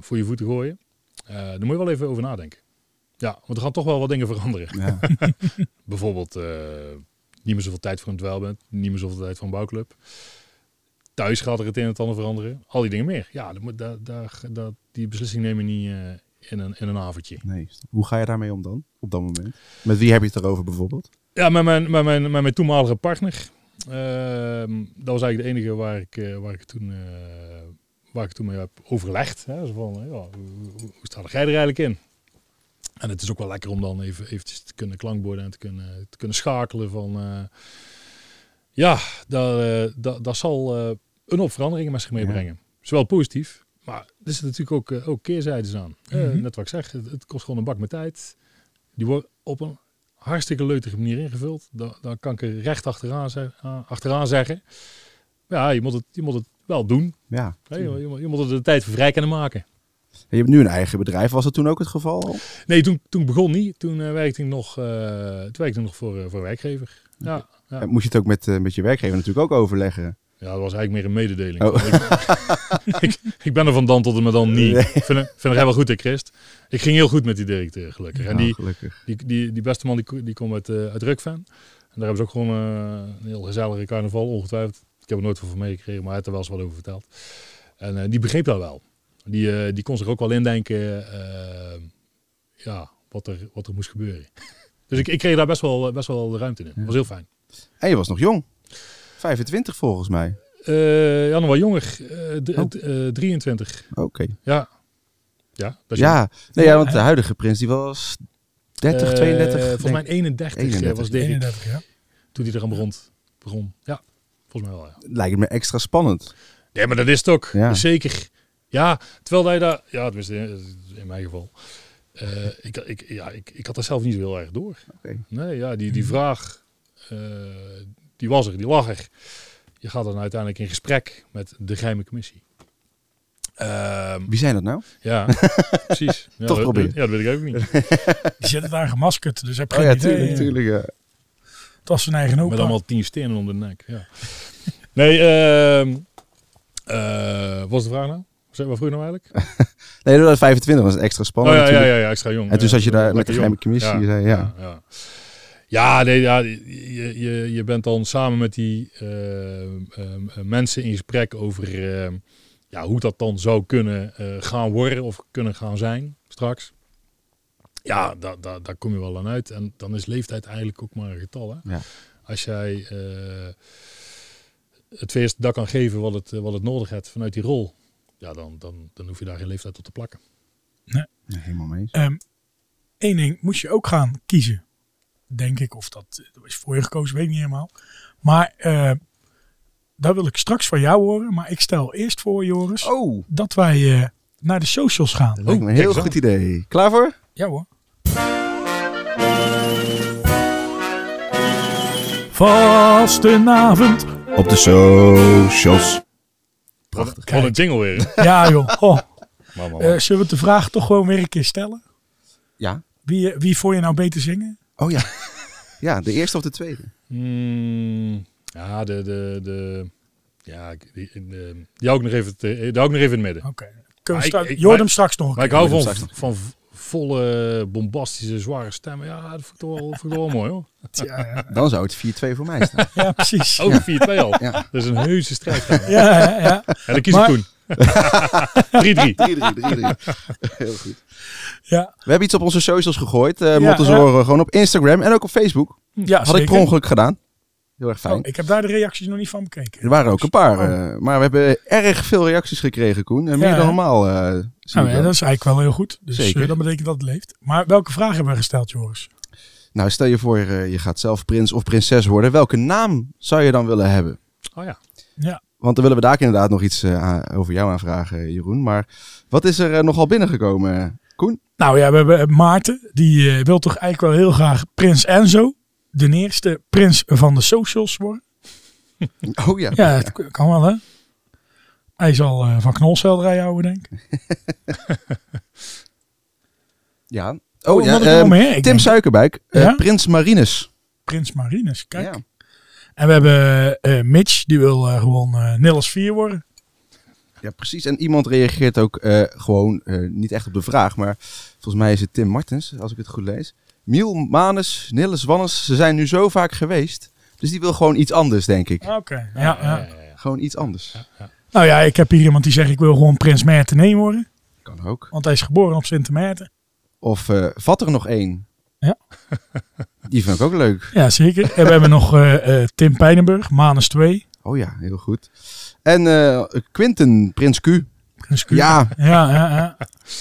voor je voeten gooien. Daar moet je wel even over nadenken. Ja, want er gaan toch wel wat dingen veranderen. Ja. *laughs* Bijvoorbeeld eh, niet meer zoveel tijd voor een dweilband, niet meer zoveel tijd voor een bouwclub. Thuis gaat er het een en het ander veranderen. Al die dingen meer. Ja, dat dat, die beslissing nemen niet eh, in, een, in een avondje. Nee. Hoe ga je daarmee om dan, op dat moment? Met wie heb je het erover bijvoorbeeld? Ja, met mijn, met mijn, met mijn toenmalige partner. Ehm, dat was eigenlijk de enige waar ik, eh, waar ik, toen, waar ik toen mee heb overlegd. Hè? Zo van, ja, hoe, hoe, hoe sta jij er eigenlijk in? En het is ook wel lekker om dan even eventjes te kunnen klankborden en te kunnen, te kunnen schakelen van... eh, ja, dat, eh, dat, dat zal eh, een hoop veranderingen met zich meebrengen. Zowel positief, maar er zitten natuurlijk ook, ook keerzijdes aan. Mhm. net wat ik zeg, het, het kost gewoon een bak met tijd. Die wordt op een hartstikke leutige manier ingevuld. Dan, kan ik er recht achteraan, achteraan zeggen. Ja, je moet, het, je moet het wel doen. Ja. Je, je moet er de tijd voor vrij kunnen maken. Je hebt nu een eigen bedrijf. Was dat toen ook het geval? al? Nee, toen, toen begon niet. Toen eh, werkte ik nog, eh, toen werkte ik nog voor, eh, voor werkgever. Ja, ja. En Moest je het ook met, met je werkgever natuurlijk ook overleggen? ja, dat was eigenlijk meer een mededeling. Oh. Ik, *laughs* ik, ik ben er van dan tot en met dan niet. Nee. Ik vind, het- vind het helemaal goed, hè, Christ. Ik ging heel goed met die directeur, gelukkig. En Ja, die, gelukkig. Die, die, die beste man die, die komt uit, uit Rukven. En daar hebben ze ook gewoon een heel gezellige carnaval, ongetwijfeld. Ik heb er nooit van meegekregen, maar hij heeft er wel eens wat over verteld. En die begreep dat wel. Die, eh, die kon zich ook wel indenken eh, ja, wat, er, wat er moest gebeuren. *laughs* Dus ik, ik kreeg daar best wel, best wel de ruimte in. Dat was heel fijn. En je was nog jong. 25 volgens mij. Eh ja, nog wel jonger. d- Oh. d- eh, 23. Oké. Ja. Ja, dat is Ja. Nee, ja, want de huidige prins die was 30, Eh, 32. Volgens mij ik. 31, 31. was Dirk 31, ja. toen hij eraan begon. begon. Ja, volgens mij wel. Ja. Lijkt me extra spannend. Nee, maar dat is het ook. Ja. Zeker. Ja, terwijl hij daar... Ja, tenminste in, in mijn geval. Eh, ik, ik, ja, ik, ik had er zelf niet zo heel erg door. Oké. Nee, ja, die, die vraag, eh, die was er, die lag er. Je gaat dan uiteindelijk in gesprek met de geheime commissie. Ehm, Wie zijn dat nou? ja, *laughs* precies. Ja, Toch dat- proberen. Ja, dat weet ik ook niet. *laughs* Die zitten daar gemaskerd, dus heb Oh geen ja, idee. tuurlijk, tuurlijk. Ja. Het was zijn eigen opa. Met allemaal tien stenen om de nek. Ja. Nee, ehm eh, wat was de vraag nou? Zeg, Wat vroeg je nou eigenlijk? *laughs* Nee, dat was 25 was extra Oh spannend ja, ja, ja, ja, extra jong. En toen zat je daar met de geheime commissie. Ja. ja, ja. Ja, nee, ja, je, je, je bent dan samen met die eh, eh, mensen in gesprek over eh, ja, hoe dat dan zou kunnen eh, gaan worden of kunnen gaan zijn straks. Ja, daar, daar, daar kom je wel aan uit. En dan is leeftijd eigenlijk ook maar een getal. Hè? Ja. Als jij eh, het feest dat kan geven wat het, eh, wat het nodig heeft vanuit die rol, ja, dan, dan, dan hoef je daar geen leeftijd op te plakken. Ja, helemaal mee eens. Eén ding moest je ook gaan kiezen. Denk ik. Of dat, dat is voor je gekozen, weet ik niet helemaal. Maar eh dat wil ik straks van jou horen. Maar ik stel eerst voor, Joris, Oh, dat wij eh, naar de socials gaan. dat lijkt me een heel eens goed idee. Klaar voor? Ja hoor. Vastenavond. Op de socials. Wat een jingle weer. *laughs* Ja joh. Oh. Eh, zullen we de vraag toch gewoon weer een keer stellen? Ja. Wie, eh, wie vond je nou beter zingen? Oh ja. Ja, de eerste of de tweede? Mm, ja, de, de, de, ja, ik- die, de, die hou ik nog even, te- die hou ik nog even in het midden. Oké. Kunnen we ik- straks- ik- je hoort maar- hem straks nog Maar ik hou van, van volle, bombastische, zware stemmen. Ja, dat vond ik toch wel, vond ik toch wel mooi hoor. Ja, ja. Dan zou het 4-2 voor mij staan. ja, precies. Oh, 4-2 al. Ja. Dat is een heuse strijd. Ja, ja, ja. En dan kies Maar- ik Koen. 3-3. 3-3, 3-3. Heel goed. ja. We hebben iets op onze socials gegooid. eh Ja, gewoon op Instagram en ook op Facebook. ja Had ik per ongeluk gedaan. Heel erg fijn. Oh, ik heb daar de reacties nog niet van bekeken. Er waren ook een paar. Oh. eh, maar we hebben erg veel reacties gekregen, Koen. En meer Ja, dan normaal. eh, zie Nou, ja, dat is eigenlijk wel heel goed. Dus Zeker. eh, dat betekent dat het leeft. Maar welke vragen hebben we gesteld, Joris? Nou, stel je voor, eh, je gaat zelf prins of prinses worden. Welke naam zou je dan willen hebben? Oh ja. Ja. Want dan willen we daar inderdaad nog iets eh, over jou aanvragen, Jeroen. Maar wat is er nogal binnengekomen, Koen? Nou ja, we hebben Maarten. Die eh, wil toch eigenlijk wel heel graag Prins Enzo. De eerste prins van de socials worden. *laughs* Oh ja. Ja, het kan wel hè. Hij zal eh, van knolselderij houden, denk ik. *laughs* Ja. Oh, Oh, ja. ehm? Ik Tim denk Suikerbuik, eh, Ja? Prins Marinus. Prins Marinus, kijk. Ja. En we hebben eh, Mitch, die wil gewoon Nils 4 worden. ja, precies. En iemand reageert ook gewoon, niet echt op de vraag, maar volgens mij is het Tim Martens, als ik het goed lees. Miel, Manus, Nilles, Wannes, ze zijn nu zo vaak geweest. Dus die wil gewoon iets anders, denk ik. Oké, ja, ja, ja, ja. Gewoon iets anders. Nou ja, ik heb hier iemand die zegt ik wil gewoon Prins Maarten worden. Kan ook. Want hij is geboren op Sint Maarten. Of eh, vat er nog één? Ja. *laughs* Die vind ik ook leuk. Ja, zeker. en we hebben nog eh, eh, Tim Pijnenburg, Manus 2. Oh ja, heel goed. En eh Quinten, Prins Q. Ja. ja, ja, ja.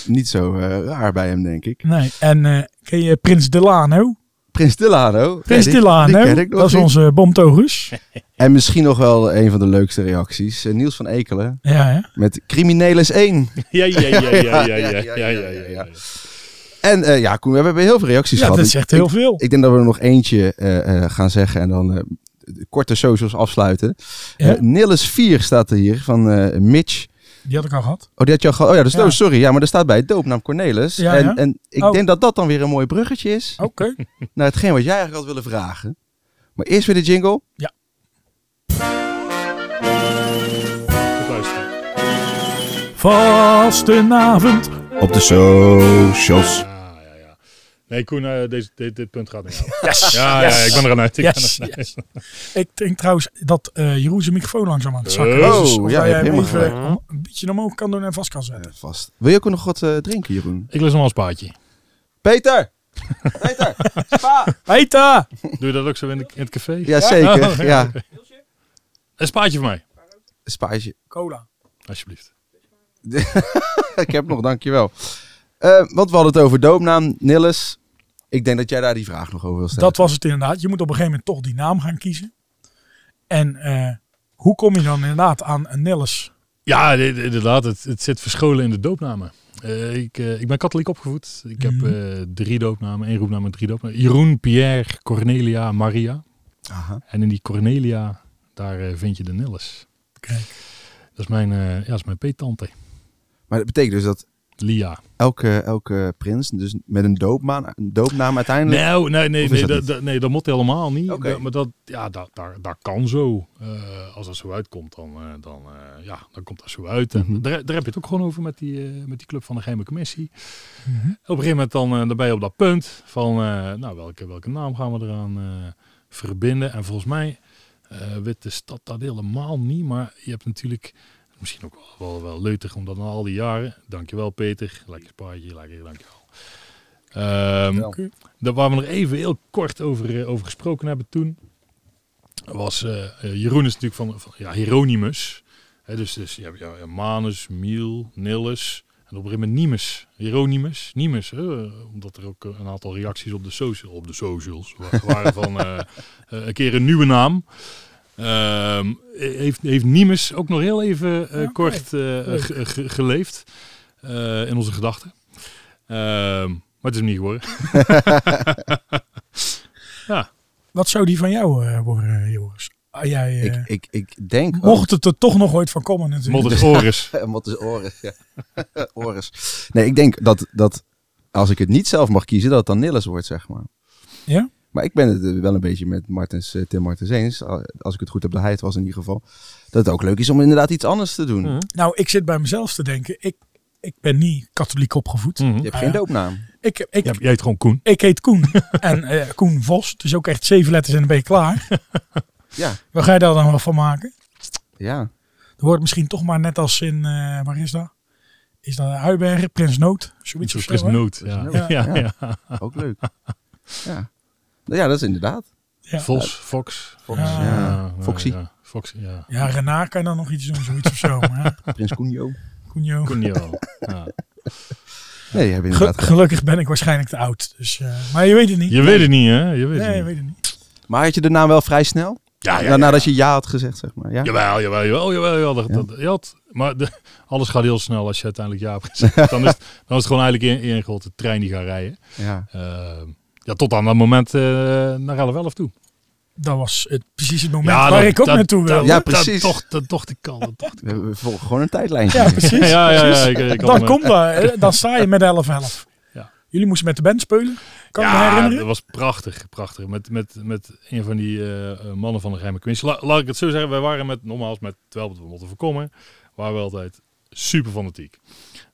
Niet zo eh, raar bij hem, denk ik. Nee. En eh, ken je Prins Delano? Prins Delano. Prins ja, Delano, dat is onze bomtogus. *laughs* En misschien nog wel een van de leukste reacties. Eh, Niels van Ekelen. Ja, *laughs* ja. Met Criminelis 1. Ja, ja, ja, ja, ja, ja, ja, ja. En uh, ja, we hebben heel veel reacties ja, gehad. dat zegt heel ik, veel. Ik denk dat we er nog eentje gaan zeggen en dan korte socials afsluiten. Ja? 4 staat er hier van Mitch. Die had ik al gehad. Oh, die had je al gehad. Oh ja, dus, Ja. oh, sorry. Ja, maar er staat bij doopnaam Cornelis. Ja, en, ja. en ik Oh. denk dat dat dan weer een mooi bruggetje is Oké. *laughs* naar hetgeen wat jij eigenlijk had willen vragen. Maar eerst weer de jingle. Luisteren. Vastenavond. Op de socials. Nee, Koen, eh, deze, dit, dit punt gaat. *laughs* Yes. Ja, yes. ja, ik ben er aan uit. Ik Yes, ben er aan yes. uit. Ik denk trouwens dat eh Jeroen zijn microfoon langzaam aan het zakken Oh, is. Dus ja, jij je hebt hem helemaal even een beetje omhoog kan doen en vast kan zetten. Eh, vast. Wil je ook nog wat eh, drinken, Jeroen? Ik lust nog wel een spaatje. Peter! *laughs* Peter! Spa! Peter! Doe je dat ook zo in, de, in het café? Ja, zeker. Oh, ja. Een spaatje voor mij, Een spaatje. Cola. alsjeblieft. *laughs* ik heb nog, dankjewel. Eh want we hadden het over doopnaam, Nilles. Ik denk dat jij daar die vraag nog over wil stellen. Dat was het inderdaad. Je moet op een gegeven moment toch die naam gaan kiezen. En eh, hoe kom je dan inderdaad aan een Nilles? Ja, inderdaad. Het, het zit verscholen in de doopnamen. Eh, ik, eh, ik ben katholiek opgevoed. Ik heb Mhm. eh, drie doopnamen, één roepnaam en drie doopnamen. Jeroen, Pierre, Cornelia, Maria. Aha. En in die Cornelia, daar vind je de Nilles. Kijk. Dat is mijn, eh, ja, dat is mijn peettante. Maar dat betekent dus dat Lia. elke, elke prins, dus met een, doopmaan, een doopnaam uiteindelijk... Nou, nee, nee, nee, dat nee, dat moet helemaal niet. Oké. Dat- maar dat, ja, dat, daar, daar kan zo. Eh, als dat zo uitkomt, dan, eh, dan, eh, ja, dan komt dat zo uit. En Mhm. daar, daar heb je het ook gewoon over met die, eh, met die club van de geheime commissie. Mhm. Op een gegeven moment dan, dan ben je op dat punt van, eh, nou, welke, welke naam gaan we eraan eh, verbinden? En volgens mij eh weet de stad dat helemaal niet, maar je hebt natuurlijk, misschien ook wel, wel, wel leutig, omdat na al die jaren, dankjewel Peter, lekker spaartje, lekker, dankjewel. Ehm Wel. daar waar we nog even heel kort over, eh, over gesproken hebben toen, was eh, eh, Jeroen is natuurlijk van, van ja, Hieronymus. Hè, dus, dus je hebt ja, Manus, Miel, Nilles en op een gegeven moment Nimus. Hieronymus, Nimus. hè, omdat er ook een aantal reacties op de, social, op de socials wa- waren van *laughs* een keer een nieuwe naam. Ehm, heeft, heeft Nimus ook nog heel even eh, kort eh, ge- geleefd eh, in onze gedachten. Ehm, maar het is hem niet geworden. *laughs* ja, Wat zou die van jou eh, worden, Joris? Jij... eh, Ik, ik, ik denk... mocht het er toch nog ooit van komen natuurlijk. Modder Oris. Oris? Ja. *laughs* Oris. Nee, ik denk dat, dat als ik het niet zelf mag kiezen, dat het dan Nilles wordt, zeg maar. Ja? Maar ik ben het eh, wel een beetje met Martens, eh, Tim Martens eens. Al- Als ik het goed heb, de heid was in ieder geval. Dat het ook leuk is om inderdaad iets anders te doen. Mhm. Nou, ik zit bij mezelf te denken. Ik, ik ben niet katholiek opgevoed. Mhm. Je hebt geen ja. doopnaam. Ik, ik, jij heet gewoon Koen. ik heet Koen. *laughs* en eh, Koen Vos. Dus ook echt zeven letters en dan ben je klaar. *laughs* Ja, Waar ga je daar dan wel van maken? ja. Dan wordt het misschien toch maar net als in... eh, waar is dat? Is dat Huibergen? Prins Noot? Zoiets Zo'n of zo, hè? Noot. Prins Ja. *laughs* Ja, ja. ja. ook leuk. Ja. Ja, dat is inderdaad. Ja. Vos, Fox. Fox, Ja. ja. Foxy. Ja, Foxy, ja. Ja, Renard kan dan nog iets doen, zoiets of zo. *laughs* Maar Prins. Koenjo. Koenjo. Ja. Nee, heb je Ge- inderdaad. gelukkig ben ik waarschijnlijk te oud. Dus, eh, maar je weet het niet. Je weet het niet, hè? Je weet nee, het je niet. weet het niet. Maar had je de naam wel vrij snel? Ja, ja, Na- Nadat je ja had gezegd, zeg maar. Ja? Jawel, jawel, jawel, jawel. jawel. Dat, Ja. dat- je had, maar de, alles gaat heel snel als je uiteindelijk ja hebt gezegd. *laughs* Dan is, het- dan is het gewoon eigenlijk één één grote trein die gaat rijden. Ja. Eh, ja, tot aan dat moment eh naar 11 toe. Dat was het, precies het moment Ja, waar dat- ik ook dat- naartoe wilde. Ja, precies. Dat, toch, dat dacht ik al. Dat dacht ik We, we volgen gewoon een tijdlijntje. Ja, precies. *laughs* Ja, ja, ja. ik- ik dan komt dat. hè. Dan sta je met 11-11. Ja. Jullie moesten met de band spelen. Kan je me ja, herinneren? dat was prachtig, prachtig. Met, met, met een van die eh, eh, mannen van de geheime commissie. La- laat ik het zo zeggen, wij waren met, nogmaals, met terwijl we het moeten voorkomen, waren we altijd super fanatiek.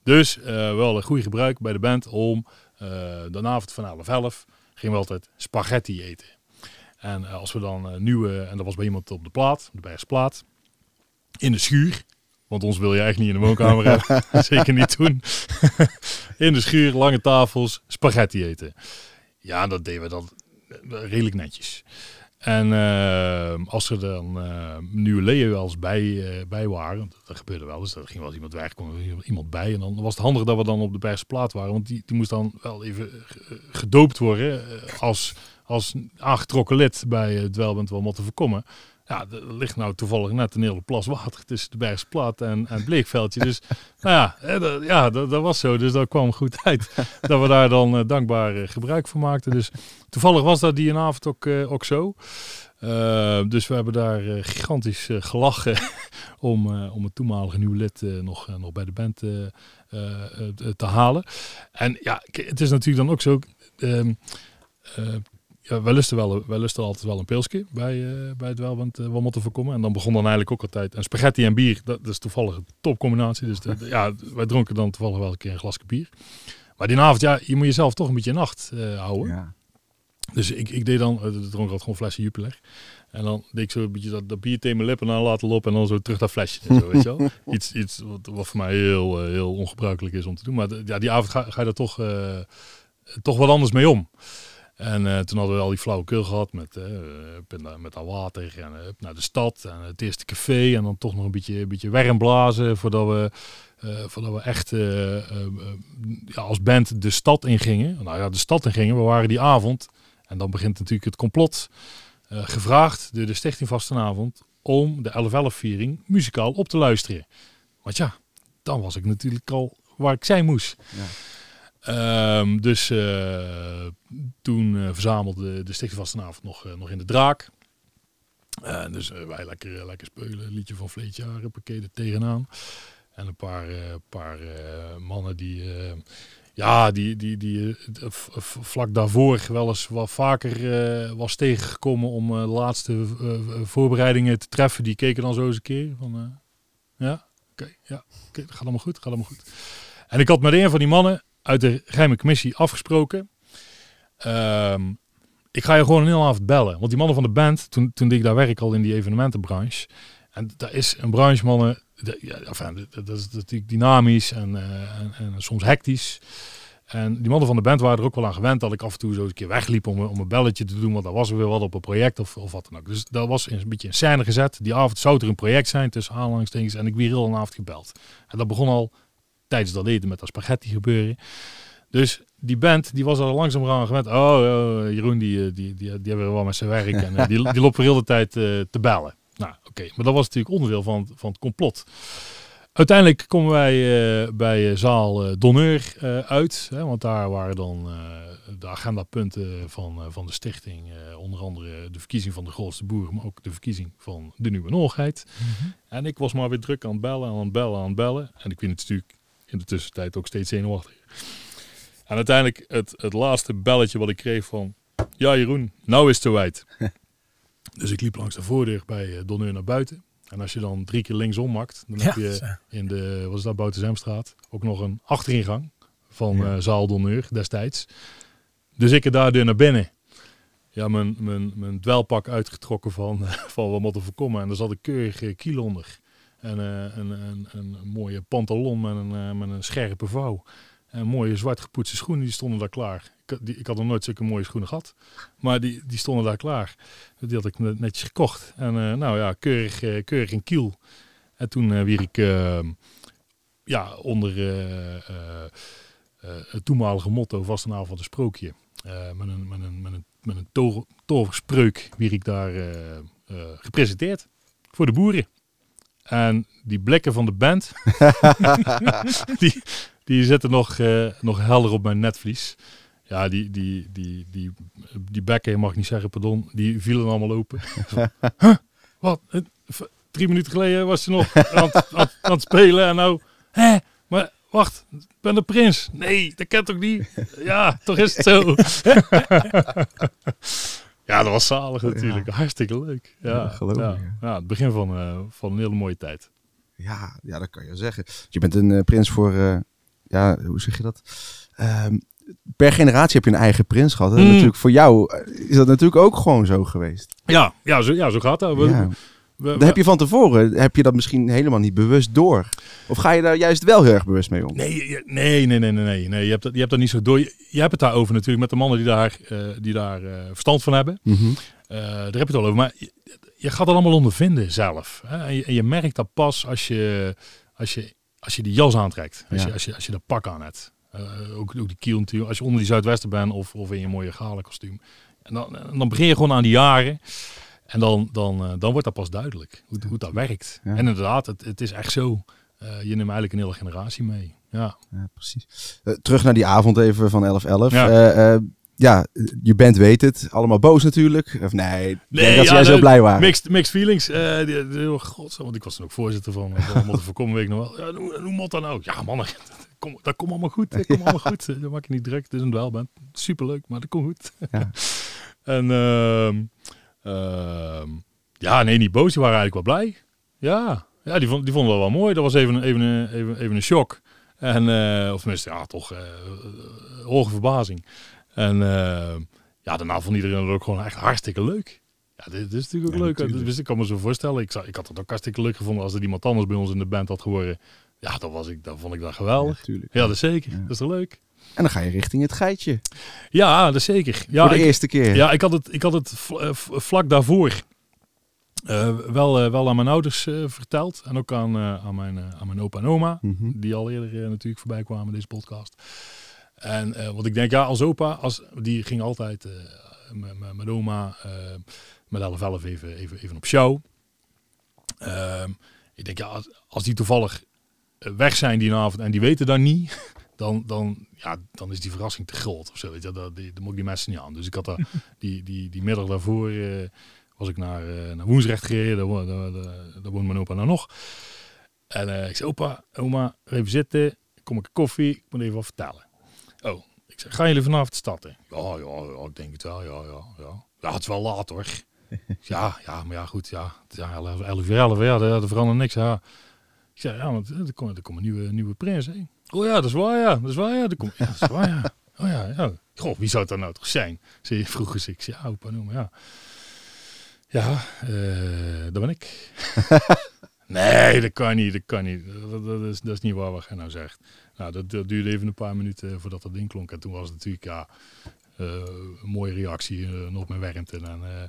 Dus eh, wel een goede gebruik bij de band om eh de avond van 11 11 gingen we altijd spaghetti eten. En eh, als we dan eh, nieuwe, en dat was bij iemand op de plaat, de Bergsplaat, in de schuur. Want ons wil je echt niet in de woonkamer *laughs* hebben. *laughs* Zeker niet doen. *laughs* in de schuur, lange tafels, spaghetti eten. Ja, dat deden we dan eh, redelijk netjes. En eh, als er dan eh, nieuwe leden wel bij, eh, bij waren, dat, gebeurde wel eens, er ging wel eens iemand weg, kwam iemand bij. En dan was het handig dat we dan op de Bergse plaat waren, want die, die moest dan wel even gedoopt worden als, als aangetrokken lid bij het Dwelbent wel moeten voorkomen. Ja, er ligt nou toevallig net een hele plas water tussen de Bergse plaat en, en Bleekveldje. Dus *laughs* nou ja, dat, ja dat, dat was zo. Dus dat kwam goed uit *laughs* dat we daar dan eh, dankbaar eh, gebruik van maakten. Dus toevallig was dat die avond ook, eh, ook zo. Dus we hebben daar gigantisch gelachen *laughs* om, om het toenmalige nieuwe lid nog, nog bij de band te halen. En ja, het is natuurlijk dan ook zo. ehm, eh, ja, wij lusten, wel, wij lusten altijd wel een pilsje bij, eh, bij het welband uh, wat moeten voorkomen. En dan begon dan eigenlijk ook altijd. En spaghetti en bier, dat, dat is toevallig een topcombinatie. Dus de- de- ja, wij dronken dan toevallig wel een keer een glasje bier. Maar die avond, ja, je moet jezelf toch een beetje in nacht eh, houden. Ja. Dus ik, ik deed dan, eh, dronk altijd gewoon flesje Jupiler. En dan deed ik zo een beetje dat, dat bier tegen mijn lippen aan laten lopen en dan zo terug dat flesje. En zo, weet je wel? *laughs* Iets, iets wat, wat voor mij heel, eh, heel ongebruikelijk is om te doen. Maar ja, die avond ga, ga je er toch, eh, toch wat anders mee om. En eh, toen hadden we al die flauwekul gehad met, pinda- met dat water en naar de stad en het eerste café. En dan toch nog een beetje, een beetje blazen voordat we, voordat we echt ja, als band de stad ingingen. Nou ja, de stad ingingen. We waren die avond, en dan begint natuurlijk het complot, gevraagd door de Stichting Vastenavond om de 11-11-viering muzikaal op te luisteren. Want ja, dan was ik natuurlijk al waar ik zijn moest. Ja. Ehm, dus eh, toen eh, verzamelde de Stichting Vastenavond nog, eh, nog in de draak. Dus wij lekker, lekker spelen, liedje van Vleetjaren, pakket er tegenaan. En een paar, paar mannen die, ja, die, die, die vlak daarvoor wel eens wat vaker was tegengekomen om de laatste voorbereidingen te treffen. Die keken dan zo eens een keer van, ja, oké, ja, oké, gaat allemaal goed, gaat allemaal goed. En ik had met een van die mannen uit de geheime commissie afgesproken. Ehm, ik ga je gewoon een hele avond bellen. Want die mannen van de band, toen, toen ik daar werk al in die evenementenbranche. En daar is een branche, mannen, de- ja, dat, dat is natuurlijk dynamisch en, eh, en, en soms hectisch. En die mannen van de band waren er ook wel aan gewend dat ik af en toe zo een keer wegliep om, een- om een belletje te doen. Want dan was er weer wat op een project of, of wat dan ook. Dus dat was een beetje in scène gezet. Die avond zou er een project zijn tussen aanhalingstekens. En ik weer heel een avond gebeld. En dat begon al tijdens dat eten met dat spaghetti gebeuren. Dus die band, die was al langzaam aan gewend. Oh, oh, Jeroen, die, eh, die, die, die hebben wel met zijn werk. En eh, die, *laughs* die loopt heel de tijd eh, te bellen. Nou, oké. Maar dat was natuurlijk onderdeel van, van het complot. Uiteindelijk komen wij bij zaal Donneur uit. Hè, want daar waren dan de agendapunten van, van de stichting. onder andere de verkiezing van de grootste boer, maar ook de verkiezing van de nieuwe Noorheid. En ik was maar weer druk aan het bellen, aan het bellen, aan het bellen. En ik vind het natuurlijk in de tussentijd ook steeds zenuwachtiger. En uiteindelijk het, het laatste belletje wat ik kreeg van... Ja Jeroen, nou is het te wijd. *laughs* dus ik liep langs de voordeur bij eh, Donneur naar buiten. En als je dan drie keer linksom makt, dan heb je in de, wat is dat, Boutenzemstraat, ook nog een achteringang van Ja. eh, zaal Donneur destijds. Dus ik er daar deur naar binnen. Ja, mijn, mijn, mijn dwelpak uitgetrokken van, *laughs* van wat moeten voorkomen. En daar zat een keurig eh, kiel onder. En eh, een, een, een, mooie pantalon met een, eh, met een scherpe vouw. En mooie zwart gepoetste schoenen, die stonden daar klaar. Ik, die, ik had nog nooit zulke mooie schoenen gehad. Maar die, die stonden daar klaar. Die had ik net- netjes gekocht. En eh, nou ja, keurig, keurig in kiel. En toen wier ik eh, ja, onder het toenmalige motto Vastenavond van de Sprookje. eh, met een, met een, met een, met een to- toverspreuk wier ik daar gepresenteerd. Voor de boeren. En die blikken van de band, *laughs* die, die zitten nog, eh, nog helder op mijn netvlies. Ja, die, die, die, die, die bekken, mag ik niet zeggen, pardon, die vielen allemaal open. *laughs* huh? Wat? Eh, Drie minuten geleden was ze nog aan het spelen en nou... Hè? Maar wacht, ik ben de prins. Nee, dat kent toch niet? Ja, toch is het zo. *laughs* ja, dat was zalig natuurlijk. Hartstikke leuk. Ja, Ja, geloof ik, ja. Ja, het begin van, eh, van een hele mooie tijd. Ja, ja, dat kan je zeggen. Je bent een eh, prins voor, eh, ja, hoe zeg je dat? Ehm, per generatie heb je een eigen prins gehad. En Mm. natuurlijk voor jou is dat natuurlijk ook gewoon zo geweest. Ja, ja, zo, ja zo gaat dat. We, Ja. We- Dan heb je van tevoren, heb je dat misschien helemaal niet bewust door? Of ga je daar juist wel heel erg bewust mee om? Nee, nee, nee, nee, nee, nee. Je hebt dat, je hebt dat niet zo door. Je, je hebt het daarover natuurlijk met de mannen die daar, eh, die daar eh, verstand van hebben. Mhm. Eh, daar heb je het al over. Maar je, je gaat het allemaal ondervinden zelf. Hè? En, je, en je merkt dat pas als je, als je, als je die jas aantrekt. Als, Ja. je, als, je, als je dat pak aan hebt. Ook, ook die kiel natuurlijk. Als je onder die Zuidwesten bent of, of in je mooie galen kostuum. En dan, dan begin je gewoon aan die jaren. En dan, dan, eh, dan wordt dat pas duidelijk. Hoe, hoe dat werkt. En inderdaad, het, het is echt zo. Eh, je neemt eigenlijk een hele generatie mee. Ja. Ja, precies. Eh, terug naar die avond even van 11-11. Ja. Je band weet het. Allemaal boos natuurlijk. Of nee, Nee, dat ja, jij zo blij waren. Mixed, mixed feelings. die, die, oh, god, want ik was dan ook voorzitter van, eh, van Motten voorkomen week nog wel. Ja, hoe, hoe moet dat nou? Ja, mannen, *laughs* kom, dat komt allemaal goed. Dat komt *laughs* allemaal goed. Dat maak je niet druk. Het is een dwelband. Superleuk, maar dat komt goed. Ja. *laughs* en ehm, ja, nee, niet boos. Die waren eigenlijk wel blij. Ja, ja die, vond, die vonden wel wel mooi. Dat was even, een- even, een- even, even een shock. En, eh, of tenminste, ja, toch eh, hoge verbazing. En eh, ja, daarna vond iedereen het ook gewoon echt hartstikke leuk. Ja, dit, dit is natuurlijk ook Ja, leuk. natuurlijk. Dus ik kan me zo voorstellen. Ik, zou, ik had het ook hartstikke leuk gevonden als er iemand anders bij ons in de band had geworden. Ja, dan, was ik, dan vond ik dat Ja, geweldig. Ja, dat is zeker. Ja. Dat is toch leuk? En dan ga je richting het geitje. Ja, dat is zeker. Ja, voor de ik, eerste keer. ja ik had het, ik had het eh, vlak daarvoor eh, wel, eh, wel aan mijn ouders verteld. En ook aan, aan, mijn, aan mijn opa en oma. Mhm. Die al eerder natuurlijk voorbij kwamen in deze podcast. En wat ik denk, ja, als opa, als, die ging altijd met, oma, met 11 11 even, even, even op show. Ehm, ik denk, ja, als, als die toevallig weg zijn die avond en die weten dat niet, dan, dan, ja, dan is die verrassing te groot of zo. Weet je, dat, die, dan moet ik die mensen niet aan. Dus ik had daar, *laughs* die, die, die middag daarvoor, eh, was ik naar, eh, naar Woensrecht gereden, daar, daar, daar, daar woont mijn opa nou nog. En eh, ik zei, opa, oma, even zitten, kom ik een koffie, ik moet even wat vertellen. Oh, ik zeg, gaan jullie vanavond in? Ja, ja, ja, ik denk het wel, ja, ja, ja. Ja, het is wel laat hoor. *laughs* ja, ja, maar ja, goed, ja. Ja 11 11 uur 11, ja, er, er verandert niks, ja. Ik zei, ja, want er komt, er komt een nieuwe, nieuwe prins, hè. Oh ja, dat is waar, ja, dat is waar, ja. Er komt, ja, dat is waar, ja. Oh ja, ja. Goh, wie zou het dan nou toch zijn? Ze vroegen ze, ik zei, ja, opa, noem maar, ja. Ja, eh dat ben ik. *laughs* nee, dat kan niet, dat kan niet. Dat, dat is, dat is niet waar wat jij nou zegt. Nou, dat, dat duurde even een paar minuten voordat dat ding klonk. En toen was het natuurlijk, ja, eh, een mooie reactie, eh, nog meer Wermten en eh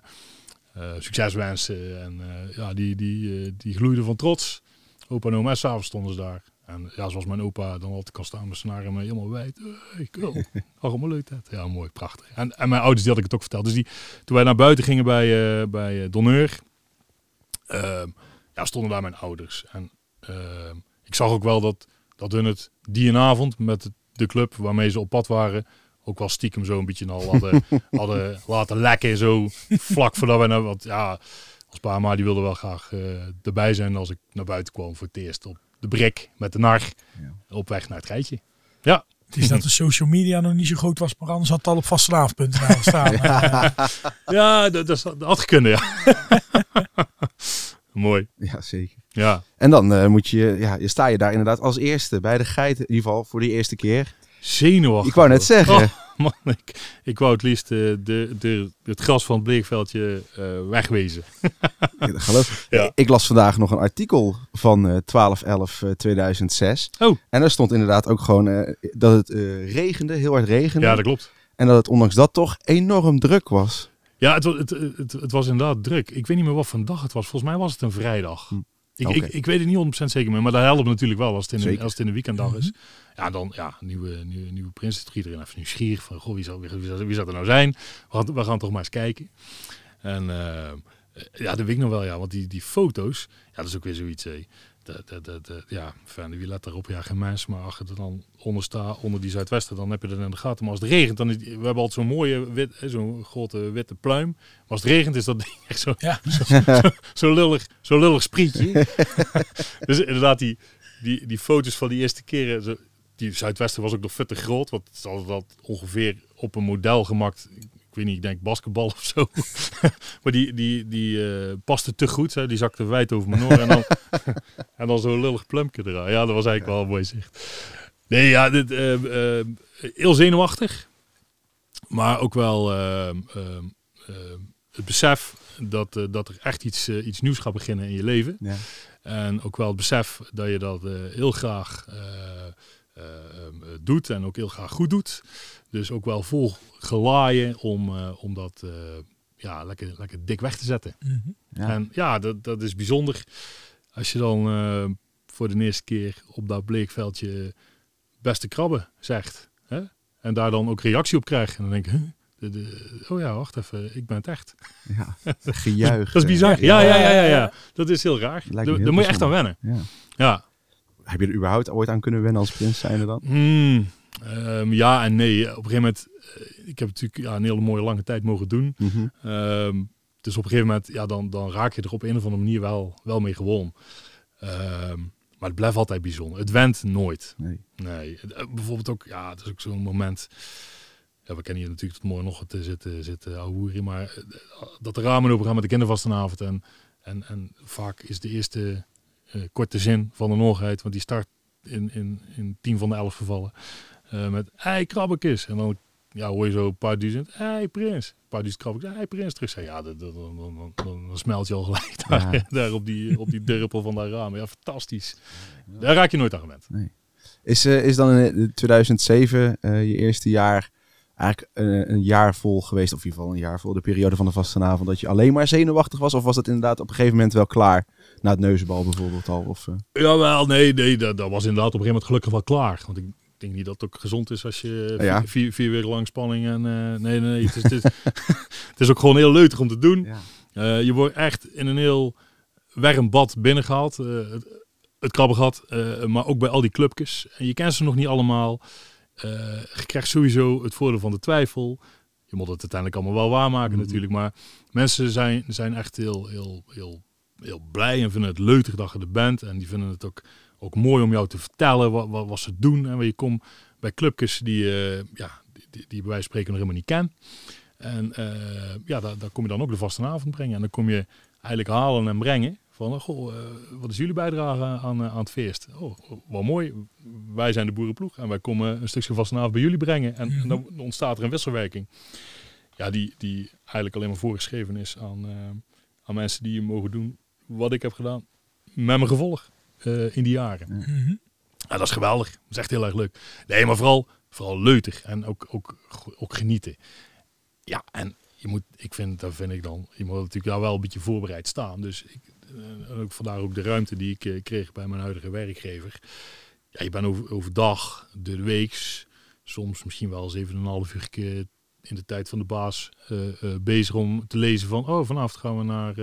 eh, succeswensen. En eh, ja, die, die, eh, die gloeide van trots. Opa en oma, en s'avonds stonden ze daar. En ja, zoals mijn opa dan altijd kan staan met zijn haren helemaal wijd. Hey, cool. Allemaal *laughs* leuk dat. Ja, mooi, prachtig. En, en mijn ouders, die had ik het ook verteld. Dus die, toen wij naar buiten gingen bij, eh bij eh, Donneur, ehm, ja, stonden daar mijn ouders. En ehm, ik zag ook wel dat, dat hun het die een avond met de club waarmee ze op pad waren, ook wel stiekem zo een beetje al hadden, *laughs* hadden laten lekken. Zo vlak voordat we naar wat ja, als Parma die wilde wel graag eh, erbij zijn als ik naar buiten kwam voor het eerst op de brik met de nar op weg naar het rijtje. Ja, Het is dat de social media nog niet zo groot was, maar anders had het al op vastelavond.nl staan. Ja dat, dat, dat had gekund, ja. *laughs* Mooi, Ja, zeker. ja. En dan eh, moet je, ja, je sta je daar inderdaad als eerste bij de geit, in ieder geval voor die eerste keer. Zenuwachtig. Ik wou net zeggen. Oh, man, *laughs* ik, ik wou het liefst eh, de, de, het gras van het bleekveldje eh, wegwezen. Geloof ik. *laughs* Ja. Ik las vandaag nog een artikel van eh 12-11-2006. Oh. En daar stond inderdaad ook gewoon eh, dat het eh, regende, heel hard regende. Ja, dat klopt. En dat het ondanks dat toch enorm druk was. Ja, het, het, het, het was inderdaad druk. Ik weet niet meer wat voor een dag het was. Volgens mij was het een vrijdag. Hm. Ik, ik, ik weet het niet 100% zeker meer, maar dat helpt natuurlijk wel als het in, Zeker. als het in een weekenddag is. Ja, dan ja, nieuwe, nieuwe, nieuwe prins. Het iedereen even nieuwsgierig van, goh, wie zou, wie, zou, wie zou er nou zijn? We gaan, we gaan toch maar eens kijken. En eh, ja, dat weet ik nog wel, ja. Want die, die foto's, ja, dat is ook weer zoiets, hé. Dat, dat, dat, dat- ja, fijn, wie let daarop? Ja, geen mens, maar als je er dan onder staat, onder die Zuidwesten, dan heb je dat in de gaten. Maar als het regent, dan is, we hebben altijd zo'n mooie, wit, eh, zo'n grote witte pluim. Maar als het regent, is dat ding *laughs* echt zo, Ja. *laughs* zo, zo lullig, zo lullig sprietje. *laughs* dus inderdaad, die, die, die foto's van die eerste keren, zo, die Zuidwesten was ook nog vet te groot. Want het is dat ongeveer op een model gemaakt. Ik weet niet, ik denk basketbal of zo. *laughs* maar die, die, die eh, paste te goed. Hè. Die zakte wijd over mijn oor. en dan, *laughs* en dan zo'n lullig plumpje eraan. Ja, dat was eigenlijk wel een mooi zicht. Nee, ja, dit, eh, eh, heel zenuwachtig. Maar ook wel eh, eh, eh, het besef dat, dat er echt iets, iets nieuws gaat beginnen in je leven. Ja. En ook wel het besef dat je dat heel graag eh, eh, eh, doet en ook heel graag goed doet. Dus ook wel vol gelaaien om, eh, om dat eh, ja, lekker, lekker dik weg te zetten. mhm. Ja. En ja, dat, dat is bijzonder. Als je dan eh, voor de eerste keer op dat bleekveldje beste krabben zegt. Hè? En daar dan ook reactie op krijgt. En dan denk ik, huh? De- de- oh ja, wacht even, ik ben het echt. Ja. *laughs* Gejuich. Dat is bizar. Ja, ja, ja, ja. ja. Dat is heel raar. Daar moet je echt aan wennen. Ja. Ja. Heb je er überhaupt ooit aan kunnen wennen als prins zijnde dan? Hmm, ehm, ja en nee. Op een gegeven moment, eh, ik heb het natuurlijk ja, een hele mooie lange tijd mogen doen. Mhm. Ehm, dus op een gegeven moment, ja, dan, dan raak je er op een of andere manier wel, wel mee gewoon. Ehm, maar het blijft altijd bijzonder. Het went nooit. Nee. Nee. Het- eh, Bijvoorbeeld ook, ja, het is ook zo'n moment. Ja, we kennen hier natuurlijk tot morgen nog te zitten, zitten ouwehoeren, Maar eh, dat de ramen open gaan met de kindervastenavond. En, en, en vaak is de eerste eh, korte zin van de Noorheid, want die start in, in, in tien van de elf gevallen. eh, met ei krabbekes. En dan ja, hoor je zo een paar duizend. Ei prins. Een paar duizend krabbekes. Ei prins terug. Zeg, ja, dan, dan, dan, dan, dan smelt je al gelijk *laughs* daar, op, die, op die van dat raam. Ja, fantastisch. Daar raak je nooit aan gewend. Is, eh, is dan in eh, 2007 eh, je eerste jaar eigenlijk een, een jaar vol geweest, of in ieder geval een jaar vol, de periode van de vastenavond, dat je alleen maar zenuwachtig was? Of was dat inderdaad op een gegeven moment wel klaar? Na het neuzenbal bijvoorbeeld al? Of, eh, Jawel, nee, nee dat, dat was inderdaad op een gegeven moment gelukkig wel klaar. Want ik denk niet dat het ook gezond is als je Ja. vier, vier, vier weken lang spanning en... eh, nee, nee, nee. Het is, het, is, *laughs* het is ook gewoon heel leutig om te doen. Eh, je wordt echt in een heel warm bad binnengehaald. eh, het, het eh, maar ook bij al die clubjes. En je kent ze nog niet allemaal. Eh, je krijgt sowieso het voordeel van de twijfel. Je moet het uiteindelijk allemaal wel waarmaken Mhm. natuurlijk. Maar mensen zijn, zijn echt heel, heel, heel, heel blij en vinden het leuk dat je er bent. En die vinden het ook, ook mooi om jou te vertellen wat, wat, wat ze doen. En waar je komt bij clubjes die, eh, ja, die, die, die bij wijze van spreken nog helemaal niet kent. En eh, ja, daar, daar kom je dan ook de vaste avond brengen. En dan kom je eigenlijk halen en brengen van, goh, eh, wat is jullie bijdrage aan, aan het feest? Oh, wel mooi. Wij zijn de boerenploeg en wij komen een stukje vaste avond bij jullie brengen. En, en dan ontstaat er een wisselwerking. Ja, die, die eigenlijk alleen maar voorgeschreven is aan, aan mensen die mogen doen wat ik heb gedaan. Met mijn gevolg eh, in die jaren. Mhm. Ja, dat is geweldig. Dat is echt heel erg leuk. Nee, maar vooral, vooral leutig en ook, ook, ook genieten. Ja, en je moet, ik vind, daar vind ik dan, je moet natuurlijk daar wel een beetje voorbereid staan. Dus ik, eh, en ook vandaar ook de ruimte die ik eh, kreeg bij mijn huidige werkgever. Ja, je bent over, overdag, de weeks, soms misschien wel 7,5 uur keer in de tijd van de baas eh, eh, bezig om te lezen van, oh, vanavond gaan we naar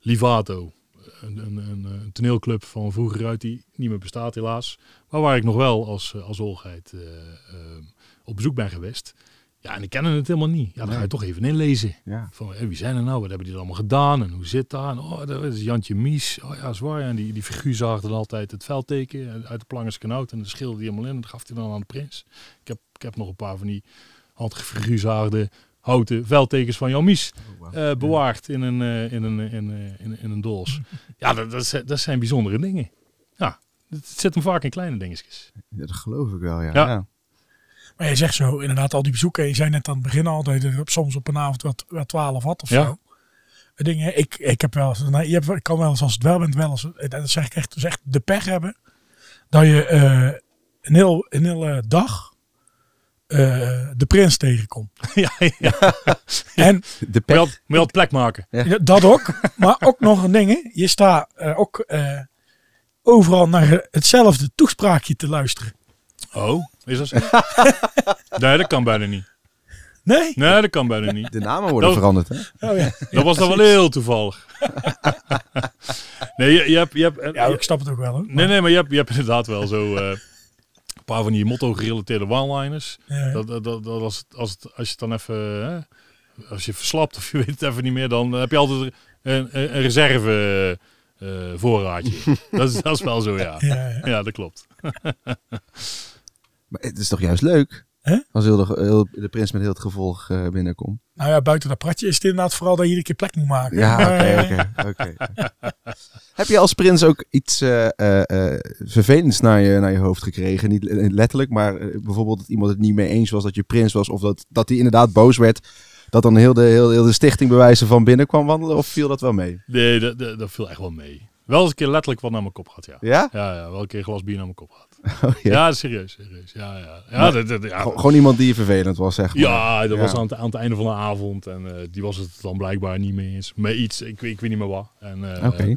Livato. een, een, een, toneelclub van vroeger uit die niet meer bestaat helaas. Maar waar ik nog wel als, eh, als Olgeit eh, eh, op bezoek ben geweest. Ja, en die kennen het helemaal niet. Ja, dan ga je toch even inlezen. Ja. Van, hé, wie zijn er nou? Wat hebben die allemaal gedaan? En hoe zit dat? En, oh, dat is Jantje Mies. Oh ja, zwaar. En die, die figuur zag dan altijd het veldteken uit de Plangers kanout. En dat schilderde hij helemaal in. En dat gaf hij dan aan de prins. Ik heb, ik heb nog een paar van die handgefiguurzaagde houten veldtekens van Jan Mies eh, bewaard in een, eh, in een, in, eh, in, in een doos. *laughs* Ja, dat, dat, zijn- dat zijn bijzondere dingen. Ja, het zit hem vaak in kleine dingetjes. Ja, dat geloof ik wel, ja. Ja. ja. Maar je zegt zo, inderdaad, al die bezoeken. Je zei net aan het begin al dat je er soms op een avond wat, wat 12 had of Ja. zo. Dingen, ik, ik heb wel eens, nou, je hebt, ik kan wel eens als het wel bent, wel eens, en dat zeg ik echt, dus echt de pech hebben. Dat je eh, een, heel, een hele dag eh, de prins tegenkomt. *laughs* ja, ja. En De pech. al- moet je al plek maken. Ja, dat ook. Maar ook nog een ding. hè. Je staat eh, ook eh, overal naar hetzelfde toespraakje te luisteren. Oh, is dat zo? *laughs* nee, dat kan bijna niet. Nee? Nee, dat kan bijna niet. De namen worden Dat- veranderd, hè? Oh ja. *laughs* Dat was dan wel heel toevallig. nee, je, je hebt... Je hebt Ja, ik snap het ook wel hoor. nee, nee, maar je hebt, je hebt inderdaad wel zo... een paar van die motto-gerelateerde one-liners. Ja. Dat, dat, dat, dat als, het, als, het, als je het dan even... hè, als je verslapt of je *laughs* weet het even niet meer... dan heb je altijd een, een, een reserve eh, voorraadje. *laughs* dat, is, dat is wel zo, ja. Ja, ja. Ja, dat klopt. *laughs* Maar het is toch juist leuk? Hè? Als heel de, heel- de prins met heel het gevolg eh, binnenkomt. Nou ja, buiten dat pratje is het inderdaad vooral dat je iedere keer plek moet maken. Ja, oké, eh, oké, oké. *laughs* Heb je als prins ook iets eh, eh, eh, vervelends naar je, naar je hoofd gekregen? Niet letterlijk, maar bijvoorbeeld dat iemand het niet mee eens was dat je prins was. Of dat, dat hij inderdaad boos werd. Dat dan heel de, heel, heel de stichting bewijzen van binnen kwam wandelen? Of viel dat wel mee? Nee, dat, dat, dat viel echt wel mee. Wel eens een keer letterlijk wat naar mijn kop gehad, ja. Ja? Ja, ja, wel een keer een glas bier naar mijn kop gehad. *laughs* Oh, ja. Ja, serieus, serieus. Ja, ja. Ja, Maar- dat, dat, ja, Gewoon- iemand die vervelend was, zeg maar. ja, dat was Ja. aan het, aan het einde van de avond. En eh, die was het dan blijkbaar niet mee eens. Met iets, ik, weet- ik weet niet meer wat. En eh, Oké.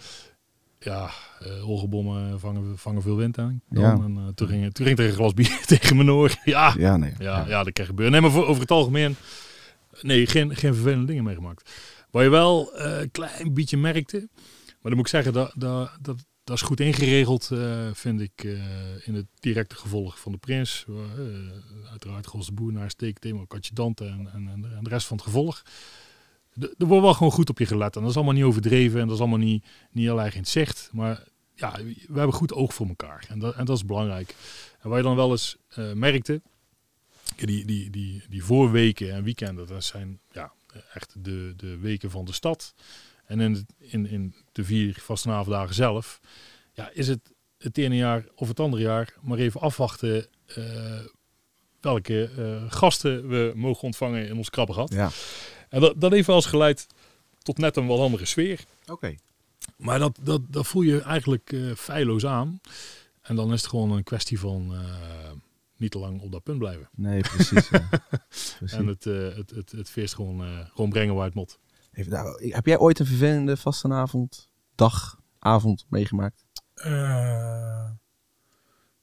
ja, eh olgebommen vangen, vangen veel wind aan. Dan. Ja. En, eh, toen, ging, toen ging er een glas *laughs* bier tegen mijn oor. Ja, Ja, nee. ja, ja, dat kan gebeuren. Nee, maar voor, over het algemeen, nee, geen, geen vervelende dingen meegemaakt. Waar je wel eh, een klein beetje merkte, maar dan moet ik zeggen, dat, dat, dat, dat is goed ingeregeld, eh, vind ik, eh, in het directe gevolg van de prins. Uh, uiteraard Gos de Boer naar Steek, Thema, Katje en, en, en de rest van het gevolg. Er wordt wel gewoon goed op je gelet. En dat is allemaal niet overdreven en dat is allemaal niet, niet heel erg in het zicht. Maar ja, we hebben goed oog voor elkaar. En dat, en dat is belangrijk. En waar je dan wel eens eh, merkte, die, die, die, die voorweken en weekenden, dat zijn ja, echt de, de weken van de stad. En in, in, in de vier vastenavonddagen zelf, ja, is het het ene jaar of het andere jaar maar even afwachten eh, welke eh, gasten we mogen ontvangen in ons krabbengat. Ja. En dat, dat heeft wel eens geleid tot net een wat andere sfeer. Oké. Maar dat, dat, dat voel je eigenlijk eh feilloos aan. En dan is het gewoon een kwestie van niet te lang op dat punt blijven. Nee, precies. ja. *laughs* precies. En het, het, het, het feest gewoon, gewoon brengen waar het moet. Even, nou, heb jij ooit een vervelende vastenavond, dag, avond meegemaakt? eh,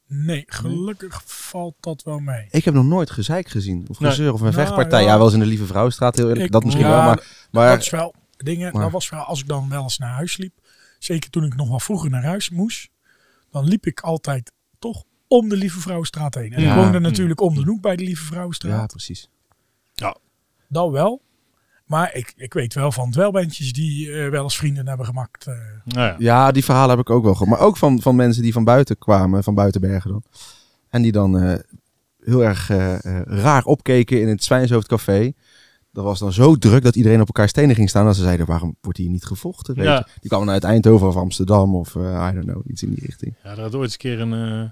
nee, gelukkig valt dat wel mee. Ik heb nog nooit gezeik gezien. Of Nee. gezeur of een Nou, vechtpartij. Ja. ja. wel eens in de Lieve Vrouwstraat, heel eerlijk. Ik- dat misschien ja, wel, maar... dat maar is wel dingen. maar- Dat was wel als ik dan wel eens naar huis liep. Zeker toen ik nog wel vroeger naar huis moest. Dan liep ik altijd toch om de Lieve Vrouwenstraat heen. En Ja. ik woonde natuurlijk om de hoek bij de Lieve Vrouwenstraat. ja, precies. Dat wel. Maar ik, ik weet wel van dwelbandjes die eh, wel eens vrienden hebben gemaakt. eh. Nou ja. Ja, die verhalen heb ik ook wel gehoord. Maar ook van, van mensen die van buiten kwamen, van buitenbergen dan. En die dan eh, heel erg raar opkeken in het Zwijnshoofdcafé. Dat was dan zo druk dat iedereen op elkaar stenen ging staan. Dat ze zeiden, waarom wordt hier niet gevochten? Weet Ja. je? Die kwamen uit Eindhoven of Amsterdam of I don't know, iets in die richting. Ja, er had ooit eens een keer een, eh,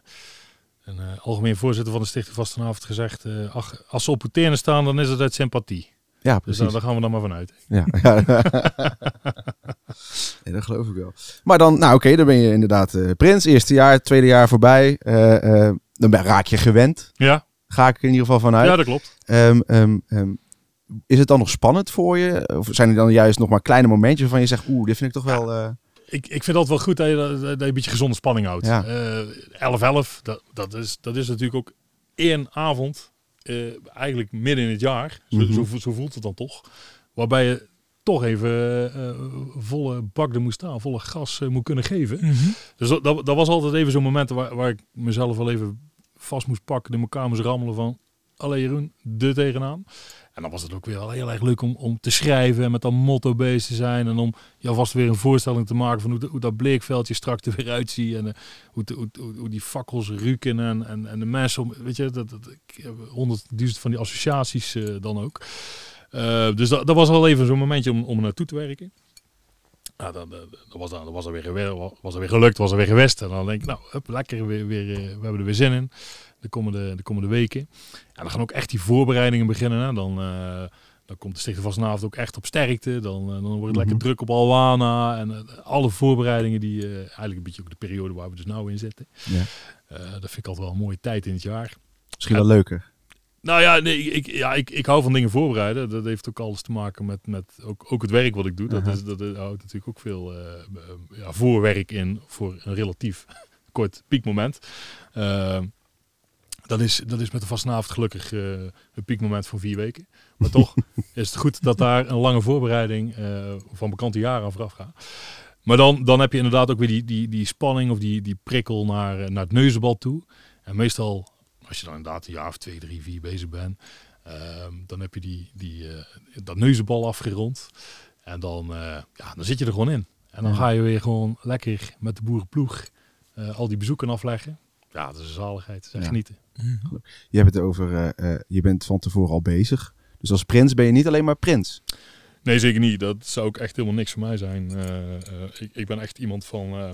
een eh, algemeen voorzitter van de Stichting Vastenavond gezegd... eh, ach, als ze op staan, dan is het uit sympathie. Ja, Dus precies. daar, daar gaan we dan maar vanuit. Ja, *laughs* ja. nee, dat geloof ik wel. Maar dan, nou oké, dan ben je inderdaad eh, prins. Eerste jaar, tweede jaar voorbij. Eh, eh, dan ben, raak je gewend. Ja, Ga ik in ieder geval vanuit. ja dat klopt. Ehm, ehm, ehm, is het dan nog spannend voor je? Of zijn er dan juist nog maar kleine momentjes waarvan je zegt, oeh, dit vind ik toch wel... eh, Ik, ik vind dat wel goed dat je, dat, dat je een beetje gezonde spanning houdt. Ja. Eh, 11-11, dat, dat, is, dat is natuurlijk ook één avond, eh, eigenlijk midden in het jaar. Zo, Mhm. zo, zo voelt het dan toch. Waarbij je toch even eh, volle bak er moest staan, volle gas eh, moet kunnen geven. Mhm. Dus dat, dat, dat was altijd even zo'n moment waar, waar ik mezelf wel even vast moest pakken, in elkaar moest rammelen van, allee Jeroen, de tegenaan. En dan was het ook weer wel heel erg leuk om, om te schrijven en met dat motto bezig te zijn. En om je alvast weer een voorstelling te maken van hoe, hoe dat bleekveldje straks er weer uitziet. En eh, hoe, hoe, hoe, die fakkels ruiken en, en, en de mensen. Om, weet je, dat, dat, honderdduizend van die associaties eh, dan ook. Eh, dus dat, dat was wel even zo'n momentje om, om naartoe te werken. Nou, dat, dat was, dan, was, er weer, was er weer gelukt, was er weer gewest. En dan denk ik, nou, hup, lekker, weer, weer, we hebben er weer zin in. De komende, de komende weken. En dan gaan ook echt die voorbereidingen beginnen. Hè. Dan, eh, dan komt de Stichter Vastenavond ook echt op sterkte. Dan, eh, dan wordt het lekker Mhm. druk op Alwana. En eh, alle voorbereidingen die eh, eigenlijk een beetje ook de periode waar we dus nou in zitten. Ja. Dat vind ik altijd wel een mooie tijd in het jaar. Misschien wel leuker. Nou ja, nee, ik, ja ik, ik hou van dingen voorbereiden. Dat heeft ook alles te maken met, met ook, ook het werk wat ik doe. Dat, is, dat houdt natuurlijk ook veel ja, voorwerk in voor een relatief *laughs* kort piekmoment. Eh, dat, is, dat is met de vastenavond gelukkig eh, een piekmoment van vier weken. Maar toch *laughs* is het goed dat daar een lange voorbereiding eh, van bekante jaren aan vooraf gaat. Maar dan, dan heb je inderdaad ook weer die, die, die spanning of die, die prikkel naar, eh, naar het neuzenbal toe. En meestal, als je dan inderdaad een jaar of twee, drie, vier bezig bent, ehm, dan heb je die, die, dat neuzenbal afgerond. En dan, ja, dan zit je er gewoon in. En dan ga je weer gewoon lekker met de boerenploeg al die bezoeken afleggen. Ja, dat is een zaligheid. Echt Genieten. Je hebt het over, eh, eh, je bent van tevoren al bezig. Dus als prins ben je niet alleen maar prins. Nee, zeker niet. Dat zou ook echt helemaal niks voor mij zijn. Eh, eh, ik, ik ben echt iemand van. eh,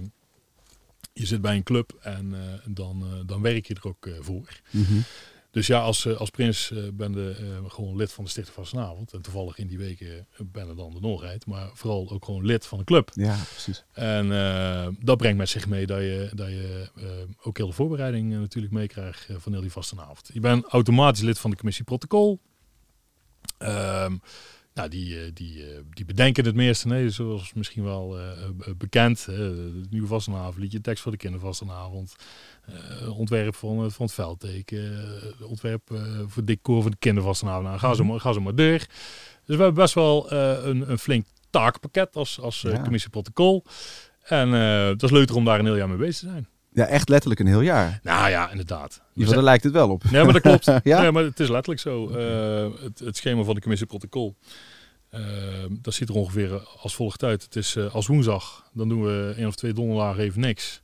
je zit bij een club en eh, dan, eh, dan werk je er ook eh, voor. Dus ja, als, eh, als prins eh, ben je eh, gewoon lid van de Stichter van Vanavond. En toevallig in die weken ben je dan de Noorheid. Maar vooral ook gewoon lid van de club. Ja, precies. En dat brengt met zich mee dat je, dat je ook heel de voorbereiding natuurlijk meekrijgt van heel die vastenavond. Je bent automatisch lid van de commissie protocol. Ehm, nou, die, die, die bedenken het meeste. Nee, zoals misschien wel bekend. de nieuwe vastenavond, liedje tekst voor de kindervastenavond. Eh, ontwerp van, het- van het veldteken. eh, ontwerp eh, voor decor voor de kindervastenavond. Nou, ga, zo maar, ga zo maar door. Dus we hebben best wel eh, een, een flink taakpakket als, als eh, Ja. commissie protocol. En eh het is leuker om daar een heel jaar mee bezig te zijn. Ja, echt letterlijk een heel jaar. Nou ja, inderdaad. Ja, daar lijkt het wel op. Nee, maar dat klopt. *laughs* Ja? Nee, maar het is letterlijk zo. Eh, het, het schema van de commissie protocol. eh, dat ziet er ongeveer als volgt uit. Het is eh, als woensdag. Dan doen we één of twee donderdagen even niks.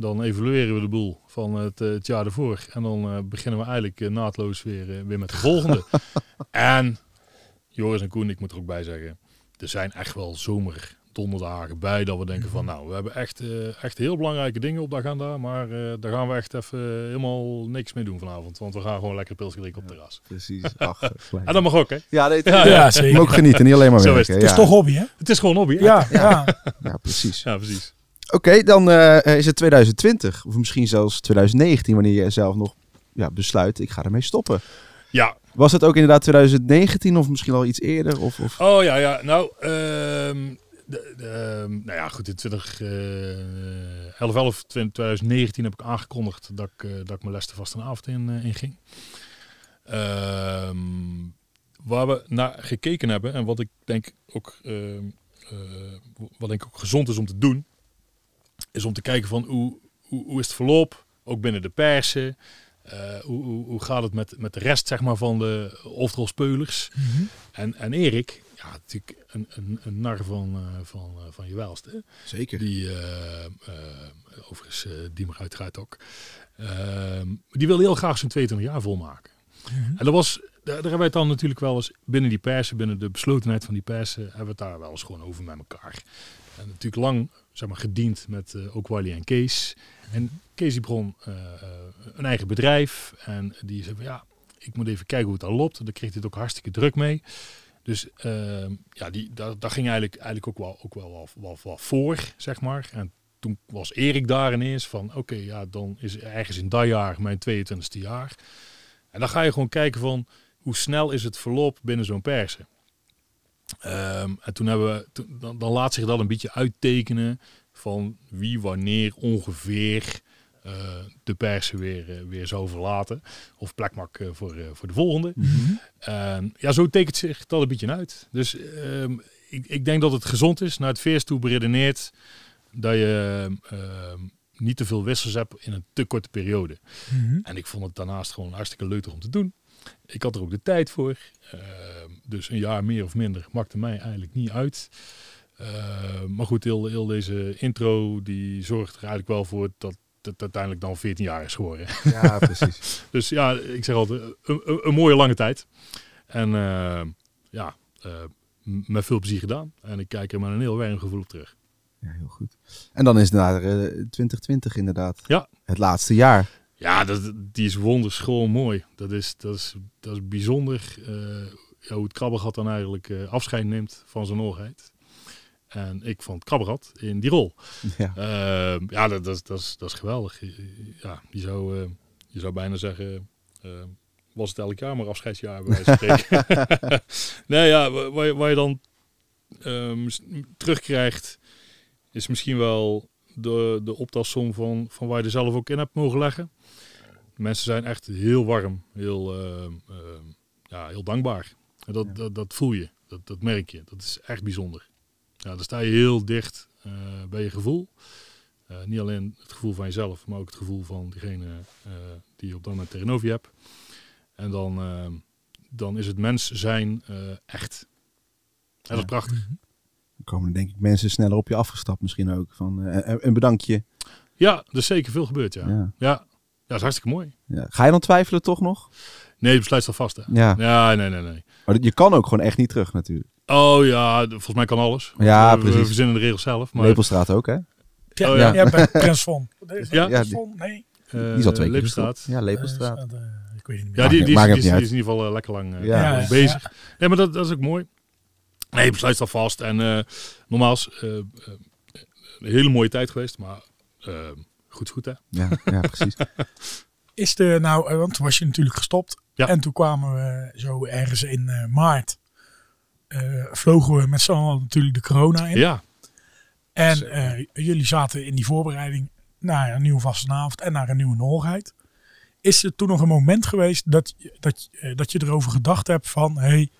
Dan evalueren we de boel van het, eh, het jaar ervoor. En dan eh, beginnen we eigenlijk eh, naadloos weer, weer met de volgende. *laughs* en Joris en Koen, ik moet er ook bij zeggen. Er zijn echt wel zomer donderdagen bij dat we denken van nou, we hebben echt, echt heel belangrijke dingen op de agenda. Maar eh, daar gaan we echt even helemaal niks mee doen vanavond. Want we gaan gewoon lekker pilsje drinken op het terras. Precies. *laughs* Ach, fijn. En dat mag ook hè. ja, nee, Ja, Ja, zeker. Ook genieten, niet alleen maar Zo is werken. het. Het is toch hobby, hè? Het is gewoon hobby. hè? Ja, ja. Ja, precies. Ja, precies. Oké, dan eh, is het 2020. Of misschien zelfs 2019, wanneer je zelf nog ja, besluit, ik ga ermee stoppen. Ja, Was het ook inderdaad 2019 of misschien al iets eerder? Of, of... Oh ja, ja. Nou, ehm, de, de, ehm, nou ja, goed. In 20, eh 11, 11 2019 heb ik aangekondigd dat ik, eh, dat ik mijn les te vast een avond in, eh, in ging. Ehm, waar we naar gekeken hebben en wat ik denk ook, eh, wat denk ik ook gezond is om te doen, is om te kijken van hoe, hoe, hoe is het verloop, ook binnen de persen. Eh, hoe, hoe, hoe gaat het met, met de rest zeg maar, van de hoofdrolspeulers? Mhm. En, en Erik, ja, natuurlijk een, een, een nar van, eh, van, eh, van je welste. Zeker. Die, overigens, die mag uiteraard ook. Ehm, die wil heel graag zijn 22 jaar volmaken. En dat was, daar, daar hebben wij het dan natuurlijk wel eens binnen die persen, binnen de beslotenheid van die persen, hebben we het daar wel eens gewoon over met elkaar. En natuurlijk lang zeg maar, gediend met eh, ook Wally en Kees. En Kees die begon eh, eh, een eigen bedrijf. En die zei van ja, ik moet even kijken hoe het al loopt. Daar kreeg hij het ook hartstikke druk mee. Dus ehm, ja, die, daar, daar ging eigenlijk, eigenlijk ook, wel, ook wel, wel, wel, wel voor, zeg maar. En toen was Erik daar ineens van, oké, ja, dan is ergens in dat jaar mijn 22e jaar. En dan ga je gewoon kijken van, hoe snel is het verloop binnen zo'n persen. Ehm, en toen hebben we, toen- dan, dan laat zich dat een beetje uittekenen van wie wanneer ongeveer eh, de persen weer, eh, weer zou verlaten. Of plek maakt eh, voor, voor de volgende. En ja, zo tekent zich dat een beetje uit. Dus ehm, ik, ik denk dat het gezond is naar het feest toe beredeneerd dat je ehm, niet te veel wissels hebt in een te korte periode. Mhm. En ik vond het daarnaast gewoon hartstikke leuk om te doen. Ik had er ook de tijd voor. Ehm, dus een jaar meer of minder maakte mij eigenlijk niet uit. Ehm, maar goed, heel, heel deze intro die zorgt er eigenlijk wel voor dat het uiteindelijk dan 14 jaar is geworden. Ja, *laughs* precies. Dus ja, ik zeg altijd, een, een, mooie lange tijd. En eh, ja, eh, met veel plezier gedaan. En ik kijk er met een heel warm gevoel op terug. Ja, heel goed. En dan is het naar eh, 2020 inderdaad. Ja. Het laatste jaar. Ja, dat, die is wonderschoon mooi. Dat is, dat is, dat is bijzonder eh, ja, hoe het krabbegat dan eigenlijk eh, afscheid neemt van zijn hoogheid. En ik vond krabbegat in die rol. Ja. Eh, ja, dat, dat, is- dat, is, dat is geweldig. Ja, je zou, eh, je zou bijna zeggen, was het elk jaar maar afscheidsjaar bij wijze van *laughs* spreken. *laughs* nee, ja, wa- waar, je- waar je dan ehm, terugkrijgt, is misschien wel de, de optelsom van, van waar je er zelf ook in hebt mogen leggen. Mensen zijn echt heel warm, heel, ehm, ehm, ja, heel dankbaar. En dat, Ja. dat, dat voel je, dat, dat merk je. Dat is echt bijzonder. Ja, dan sta je heel dicht eh, bij je gevoel. Eh, niet alleen het gevoel van jezelf, maar ook het gevoel van degene eh, die je op dat moment tegenover je hebt. En dan, dan is het mens zijn eh, echt. En dat is prachtig. Komen er denk ik mensen sneller op je afgestapt misschien ook. Van, eh, een bedankje. Ja, er is zeker veel gebeurd, ja. Ja, Ja. ja. dat is hartstikke mooi. Ja. Ga je dan twijfelen toch nog? Nee, het besluit staat vast, hè. Ja. Ja, nee, nee, nee. Maar je kan ook gewoon echt niet terug natuurlijk. Oh ja, volgens mij kan alles. Ja, we, we precies. verzinnen de regels zelf. Maar, Lepelstraat ook hè? Ja, Oh, ja. ja. bij Prins *laughs* Ja. Ja? Nee. eh, Die is al twee keer gestopt. Ja, Lepelstraat. Eh, eh, ik weet het niet meer. Ja, die, die, die, is, niet die is in ieder geval eh, lekker lang eh, Ja, ja, bezig. Nee, maar dat, dat is ook mooi. Nee, het besluit staat vast. En eh nogmaals, eh, eh, een hele mooie tijd geweest. Maar goed goed, hè? Ja, ja, precies. *laughs* Is de nou, want toen was je natuurlijk gestopt. Ja. En toen kwamen we zo ergens in eh, maart. eh, vlogen we met z'n allen natuurlijk de corona in. Ja, En eh, jullie zaten in die voorbereiding naar een nieuwe vastenavond en naar een nieuwe Noorheid. Is er toen nog een moment geweest dat, je- dat, eh, dat je erover gedacht hebt van... Hey,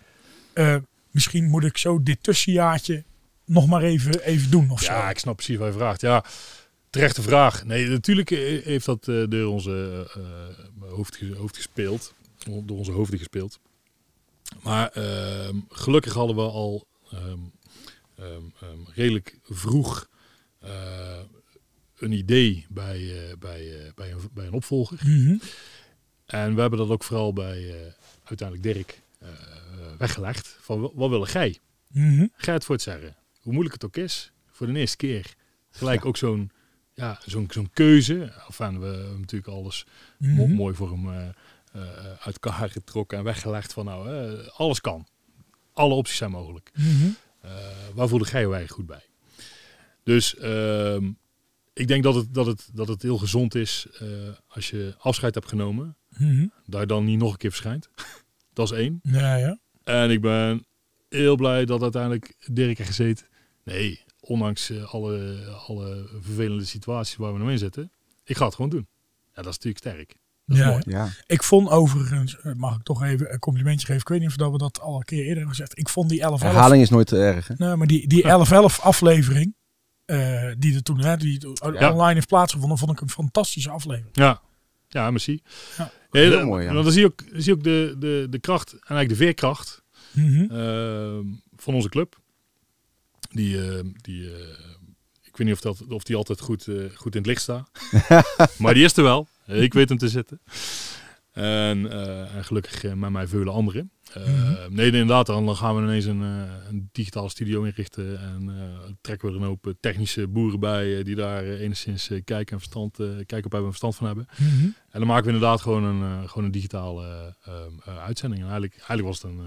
misschien moet ik zo dit tussenjaartje nog maar even, even doen of ja, zo. ik snap precies wat je vraagt. Ja, terechte vraag. Nee, natuurlijk eh, heeft dat eh, door onze eh, hoofd, hoofd gespeeld. Door onze hoofden gespeeld. Maar ehm, gelukkig hadden we al ehm, ehm, redelijk vroeg een idee bij, bij, bij, een, bij een opvolger. Mhm. En we hebben dat ook vooral bij uiteindelijk Dirk weggelegd. Van wa- wat willen gij? Mhm. Ga het voor het zeggen. Hoe moeilijk het ook is, voor de eerste keer. Gelijk ook zo'n ja, zo'n zo'n keuze. Enfin, we hebben natuurlijk alles Mhm. mooi voor hem eh, eh, uit elkaar getrokken en weggelegd van nou, eh, alles kan. Alle opties zijn mogelijk. Mhm. Waar voelde jij je eigenlijk goed bij? Dus ehm, ik denk dat het, dat, het, dat het heel gezond is als je afscheid hebt genomen, Mhm. je dan niet nog een keer verschijnt. *laughs* dat is één. Ja, ja. En ik ben heel blij dat uiteindelijk Dirk heeft gezeten. Nee, ondanks eh, alle, alle vervelende situaties waar we nou in zitten. Ik ga het gewoon doen. Ja, dat is natuurlijk sterk. Is Ja. mooi. Ja. Ik vond overigens, eh, mag ik toch even een complimentje geven. Ik weet niet of dat we dat al een keer eerder hebben gezegd. Ik vond die 11 11 Herhaling is nooit te erg hè? Nee, maar die, die 11-11 aflevering, eh, die er toen hè, die Ja. online heeft plaatsgevonden, vond ik een fantastische aflevering. Ja, ja merci. Ja. Heel dan- mooi, ja. Dan zie je ook, dan zie je ook de, de, de kracht en eigenlijk de veerkracht Mhm. ehm, van onze club. Die, ehm, die eh, ik weet niet of, dat, of die altijd goed, eh, goed in het licht staat. *laughs* maar die is er wel. Ik weet hem te zitten. En, eh, en gelukkig met mij vele anderen. Eh, Mhm. Nee, inderdaad. Dan gaan we ineens een, eh, een digitale studio inrichten. En eh, trekken we er een hoop technische boeren bij. die daar enigszins kijken en verstand, kijken op hebben en verstand van hebben. Mhm. En dan maken we inderdaad gewoon een, gewoon een digitale eh, ehm, eh, uitzending. En eigenlijk, eigenlijk was het een,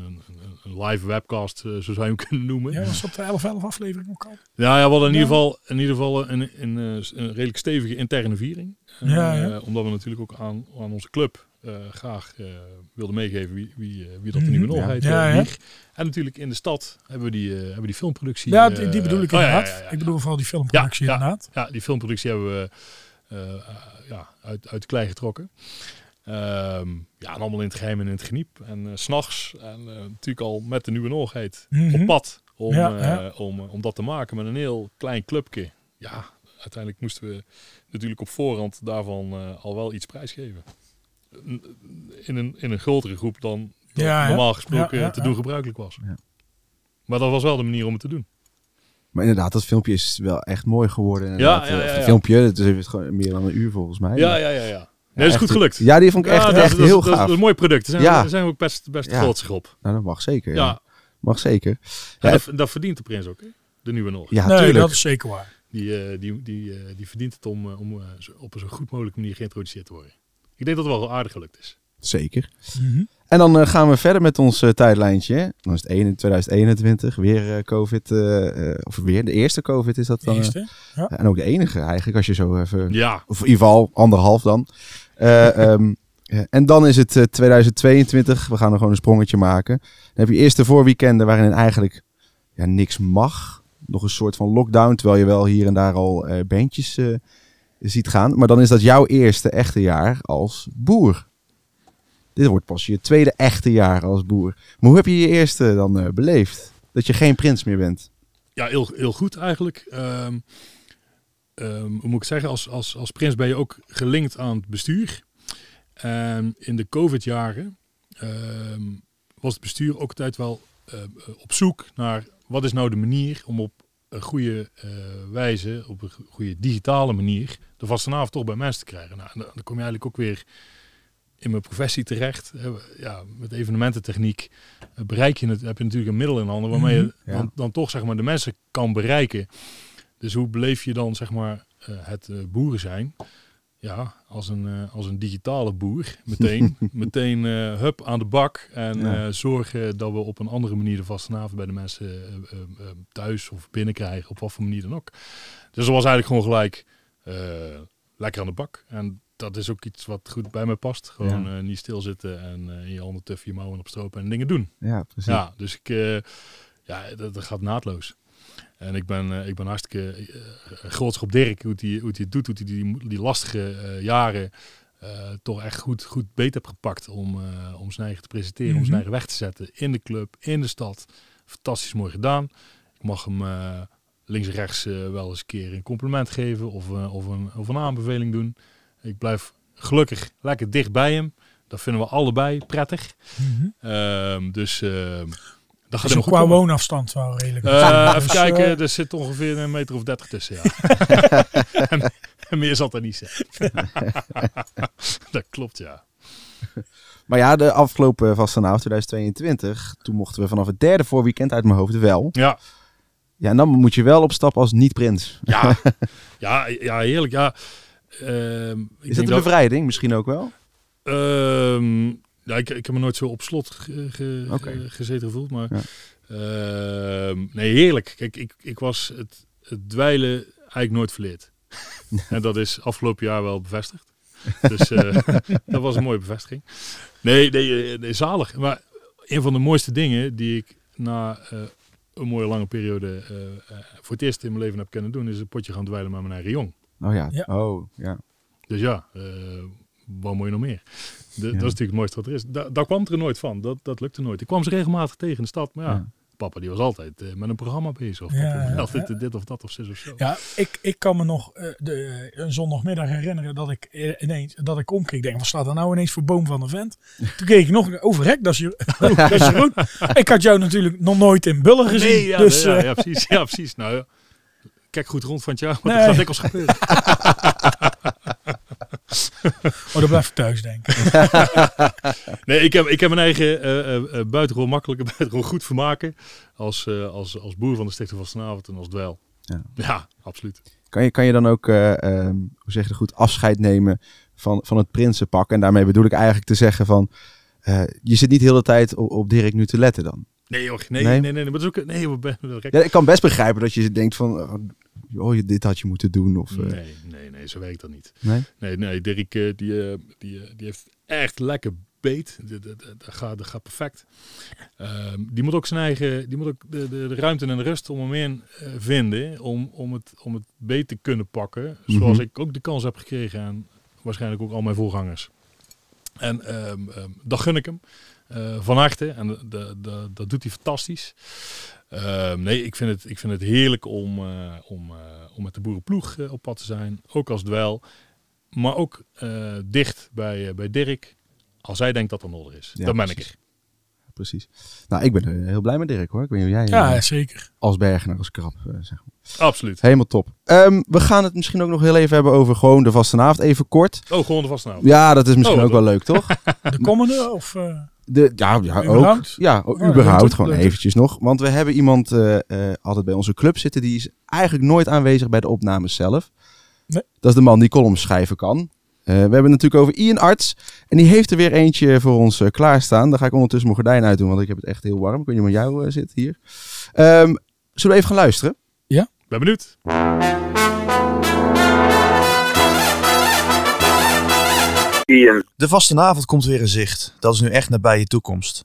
een, een, live webcast, zo zou je hem *laughs* kunnen noemen. Ja, Ja, was op de 11-11 aflevering ook al. ja, we hadden in Ja. ieder geval, in ieder geval een, een, een redelijk stevige interne viering. Ja, ja. omdat we natuurlijk ook aan, aan onze club graag eh, wilden meegeven wie, wie, eh, wie dat de nieuwe eh, ja. wieg. En natuurlijk in de stad hebben we die, eh, hebben die filmproductie. Ja, eh, die, die bedoel ik oh, inderdaad. Ik bedoel vooral die filmproductie inderdaad. Ja, die filmproductie hebben we eh, eh, ja, uit, uit de klei getrokken. Ehm, ja, en allemaal in het geheim en in het geniep. En eh, s s'nachts, en eh, natuurlijk al met de nieuwe Noorheid, Mhm. op pad. Om, Ja, eh, om, om dat te maken met een heel klein clubje. Ja, uiteindelijk moesten we natuurlijk op voorhand daarvan eh, al wel iets prijsgeven. In een, in een grotere groep dan, Ja, normaal gesproken Ja, ja, te ja. doen gebruikelijk was. Ja. Maar dat was wel de manier om het te doen. Maar inderdaad, dat filmpje is wel echt mooi geworden. Ja, ja. filmpje, het is gewoon meer dan een uur volgens mij. Ja, ja, ja. ja. Nee, dat is goed gelukt. Ja, die vond ik echt, Ja, dat, echt dat, heel dat, gaaf. dat is een mooi product. Daar zijn, Ja. we, daar zijn we ook best, best Ja. trots op. Nou, dat mag zeker. Ja. Mag zeker. Dat, dat verdient de prins ook, hè? de nieuwe nog. Ja, nee, tuurlijk. dat is zeker waar. Die, eh, die, die, eh, die verdient het om, eh, om op een zo goed mogelijke manier geïntroduceerd te worden. Ik denk dat het wel aardig gelukt is. Zeker. Mhm. En dan eh, gaan we verder met ons eh, tijdlijntje. hè. Dan is het 1 in 2021. Weer eh, COVID. of weer de eerste COVID is dat dan. Eerste. en ook de enige eigenlijk, als je zo even... Ja, Of in ieder geval anderhalf dan. Eh, *laughs* ehm, ja, en dan is het eh, 2022. We gaan er gewoon een sprongetje maken. Dan heb je eerst de voorweekenden waarin eigenlijk ja, niks mag. Nog een soort van lockdown. Terwijl je wel hier en daar al eh bandjes eh, ziet gaan. Maar dan is dat jouw eerste echte jaar als boer. Dit wordt pas je tweede echte jaar als boer. Maar hoe heb je je eerste dan eh, beleefd? Dat je geen prins meer bent. ja heel, heel goed eigenlijk. Ehm, ehm, hoe moet ik zeggen, als, als, als prins ben je ook gelinkt aan het bestuur. En in de COVID-jaren ehm, was het bestuur ook altijd wel eh, op zoek naar wat is nou de manier om op een goede eh, wijze, op een goede digitale manier, de vastenavond toch bij mensen te krijgen. Nou, dan dan kom je eigenlijk ook weer in mijn professie terecht. Ja, met evenemententechniek eh, bereik je het, heb je natuurlijk een middel in handen waarmee je Mhm, ja. dan, dan toch zeg maar, de mensen kan bereiken. Dus hoe beleef je dan zeg maar, eh, het boeren zijn? Ja, als een, eh, als een digitale boer. Meteen, *laughs* meteen eh, hup aan de bak. En Ja. eh, zorgen dat we op een andere manier de vastenavond bij de mensen thuis of binnenkrijgen. Op wat voor manier dan ook. Dus dat was eigenlijk gewoon gelijk lekker aan de bak. En dat is ook iets wat goed bij mij past. Gewoon Ja. niet stilzitten en in je handen tuffen, je mouwen opstropen en dingen doen. Ja, precies. Ja, dus ik, ja, dat, dat gaat naadloos. En ik ben, eh, ik ben hartstikke uh, groot op Dirk, hoe hij hoe die het doet, hoe hij die, die lastige eh, jaren eh, toch echt goed, goed beet heeft gepakt om, eh, om zijn eigen te presenteren, om Mhm. zijn eigen weg te zetten in de club, in de stad. Fantastisch mooi gedaan. Ik mag hem eh, links en rechts eh, wel eens een keer een compliment geven of, eh, of, een, of een aanbeveling doen. Ik blijf gelukkig lekker dicht bij hem. Dat vinden we allebei prettig. Mhm. Ehm, dus ehm dat gaat Dus qua komen. woonafstand wel redelijk. Eh, Dus, even kijken, eh, er zit ongeveer een meter of dertig tussen, ja. *laughs* en, en meer zal er niet zijn. *laughs* dat klopt, ja. Maar ja, de afgelopen vastenavond 2022, toen mochten we vanaf het derde voorweekend uit mijn hoofd wel. Ja, Ja, en dan moet je wel op stap als niet-prins. ja, *laughs* ja, ja heerlijk, ja. Ehm, ik Is dat denk een bevrijding misschien ook wel? Ehm, ja, ik, ik heb me nooit zo op slot ge- gezeten gevoeld, maar Ja. ehm, nee, heerlijk. Kijk, ik, ik was het, het dweilen eigenlijk nooit verleerd. *laughs* en dat is afgelopen jaar wel bevestigd. Dus eh, *laughs* dat was een mooie bevestiging. Nee, nee, eh, nee, zalig. Maar een van de mooiste dingen die ik na eh, een mooie lange periode eh, eh, voor het eerst in mijn leven heb kunnen doen, is een potje gaan dweilen met mijn eigen jong. Oh ja. Ja. Oh, ja. Dus ja, eh, wat moet je nog meer? De, Dat is natuurlijk het mooiste wat er is. Da daar kwam het er nooit van. Dat, dat lukte nooit. Ik kwam ze regelmatig tegen in de stad. Maar ja, Ja. papa die was altijd eh, met een programma bezig. Of Ja, papa ja, altijd ja. dit of dat of zus of zo. Ja, ik, ik kan me nog eh, de, een zondagmiddag herinneren dat ik eh, ineens dat ik omkeek. Ik denk, wat staat er nou ineens voor boom van de vent? *laughs* Toen keek ik nog overrek, dat is, Jeroen. *laughs* dat is Jeroen. Ik had jou natuurlijk nog nooit in Bullen gezien. Nee, ja, dus ja, eh, ja, precies. Ja, precies. Nou, ja. kijk goed rond van het jaar, want Nee. dat gaat dikwijls gebeuren. *laughs* oh, dat blijf ik thuis denken. *laughs* Nee, ik heb, ik heb mijn eigen eh eh, eh, buitengewoon makkelijke, *laughs* buitengewoon goed vermaken. Als, eh, als, als boer van de Stichting Vastenavond en als dweil. Ja. ja absoluut. Kan je, kan je dan ook, eh, ehm, hoe zeg je dat goed, afscheid nemen van, van het prinsenpak? En daarmee bedoel ik eigenlijk te zeggen van, eh, je zit niet de hele tijd op, op Dirk nu te letten dan. Nee joh, nee, Nee? nee, nee. nee, maar dat is ook, nee, Ja, ik kan best begrijpen dat je denkt van, oh, je- dit had je moeten doen. Of, eh, Nee, nee, nee, zo werkt dat niet. nee? Nee, nee, Dirk eh, die, eh, die, die heeft echt lekker beet. Dat, dat, dat, dat gaat, dat gaat perfect. Ehm, die moet ook zijn eigen, die moet ook de, de, de ruimte en de rust om hem in vinden. Om, om, het, om het beet te kunnen pakken. Zoals Mhm. ik ook de kans heb gekregen en waarschijnlijk ook al mijn voorgangers. En ehm, dat gun ik hem van harte. En dat doet hij fantastisch. Ehm, nee, ik vind het, ik vind het heerlijk om, eh, om, eh, om met de boerenploeg eh, op pad te zijn. Ook als dwel. Maar ook eh, dicht bij, eh, bij Dirk. Als hij denkt dat er nodig is. Ja, dan ben ik er. Precies. Nou, ik ben heel blij met Dirk hoor. Ik weet niet hoe jij Ja, zeker. als bergenaar, als krab, eh, zeg maar. Absoluut. Helemaal top. Ehm, we gaan het misschien ook nog heel even hebben over gewoon de vastenavond. Even kort. Oh, gewoon de vasthouden. Ja, dat is misschien Oh, ook wel leuk, *laughs* toch? De komende of... De, ja, ja ook. Überhaupt? Ja, o- Ja, überhaupt. gewoon eventjes nog. Want we hebben iemand eh, eh, altijd bij onze club zitten. Die is eigenlijk nooit aanwezig bij de opnames zelf. Nee. Dat is de man die columns schrijven kan. Eh, we hebben het natuurlijk over Ian Arts. En die heeft er weer eentje voor ons klaarstaan. Daar ga ik ondertussen mijn gordijn uitdoen, want ik heb het echt heel warm. Ik weet niet hoe jou eh, zit hier. Ehm, zullen we even gaan luisteren? Ben benieuwd. De vastenavond komt weer in zicht. Dat is nu echt nabij je toekomst.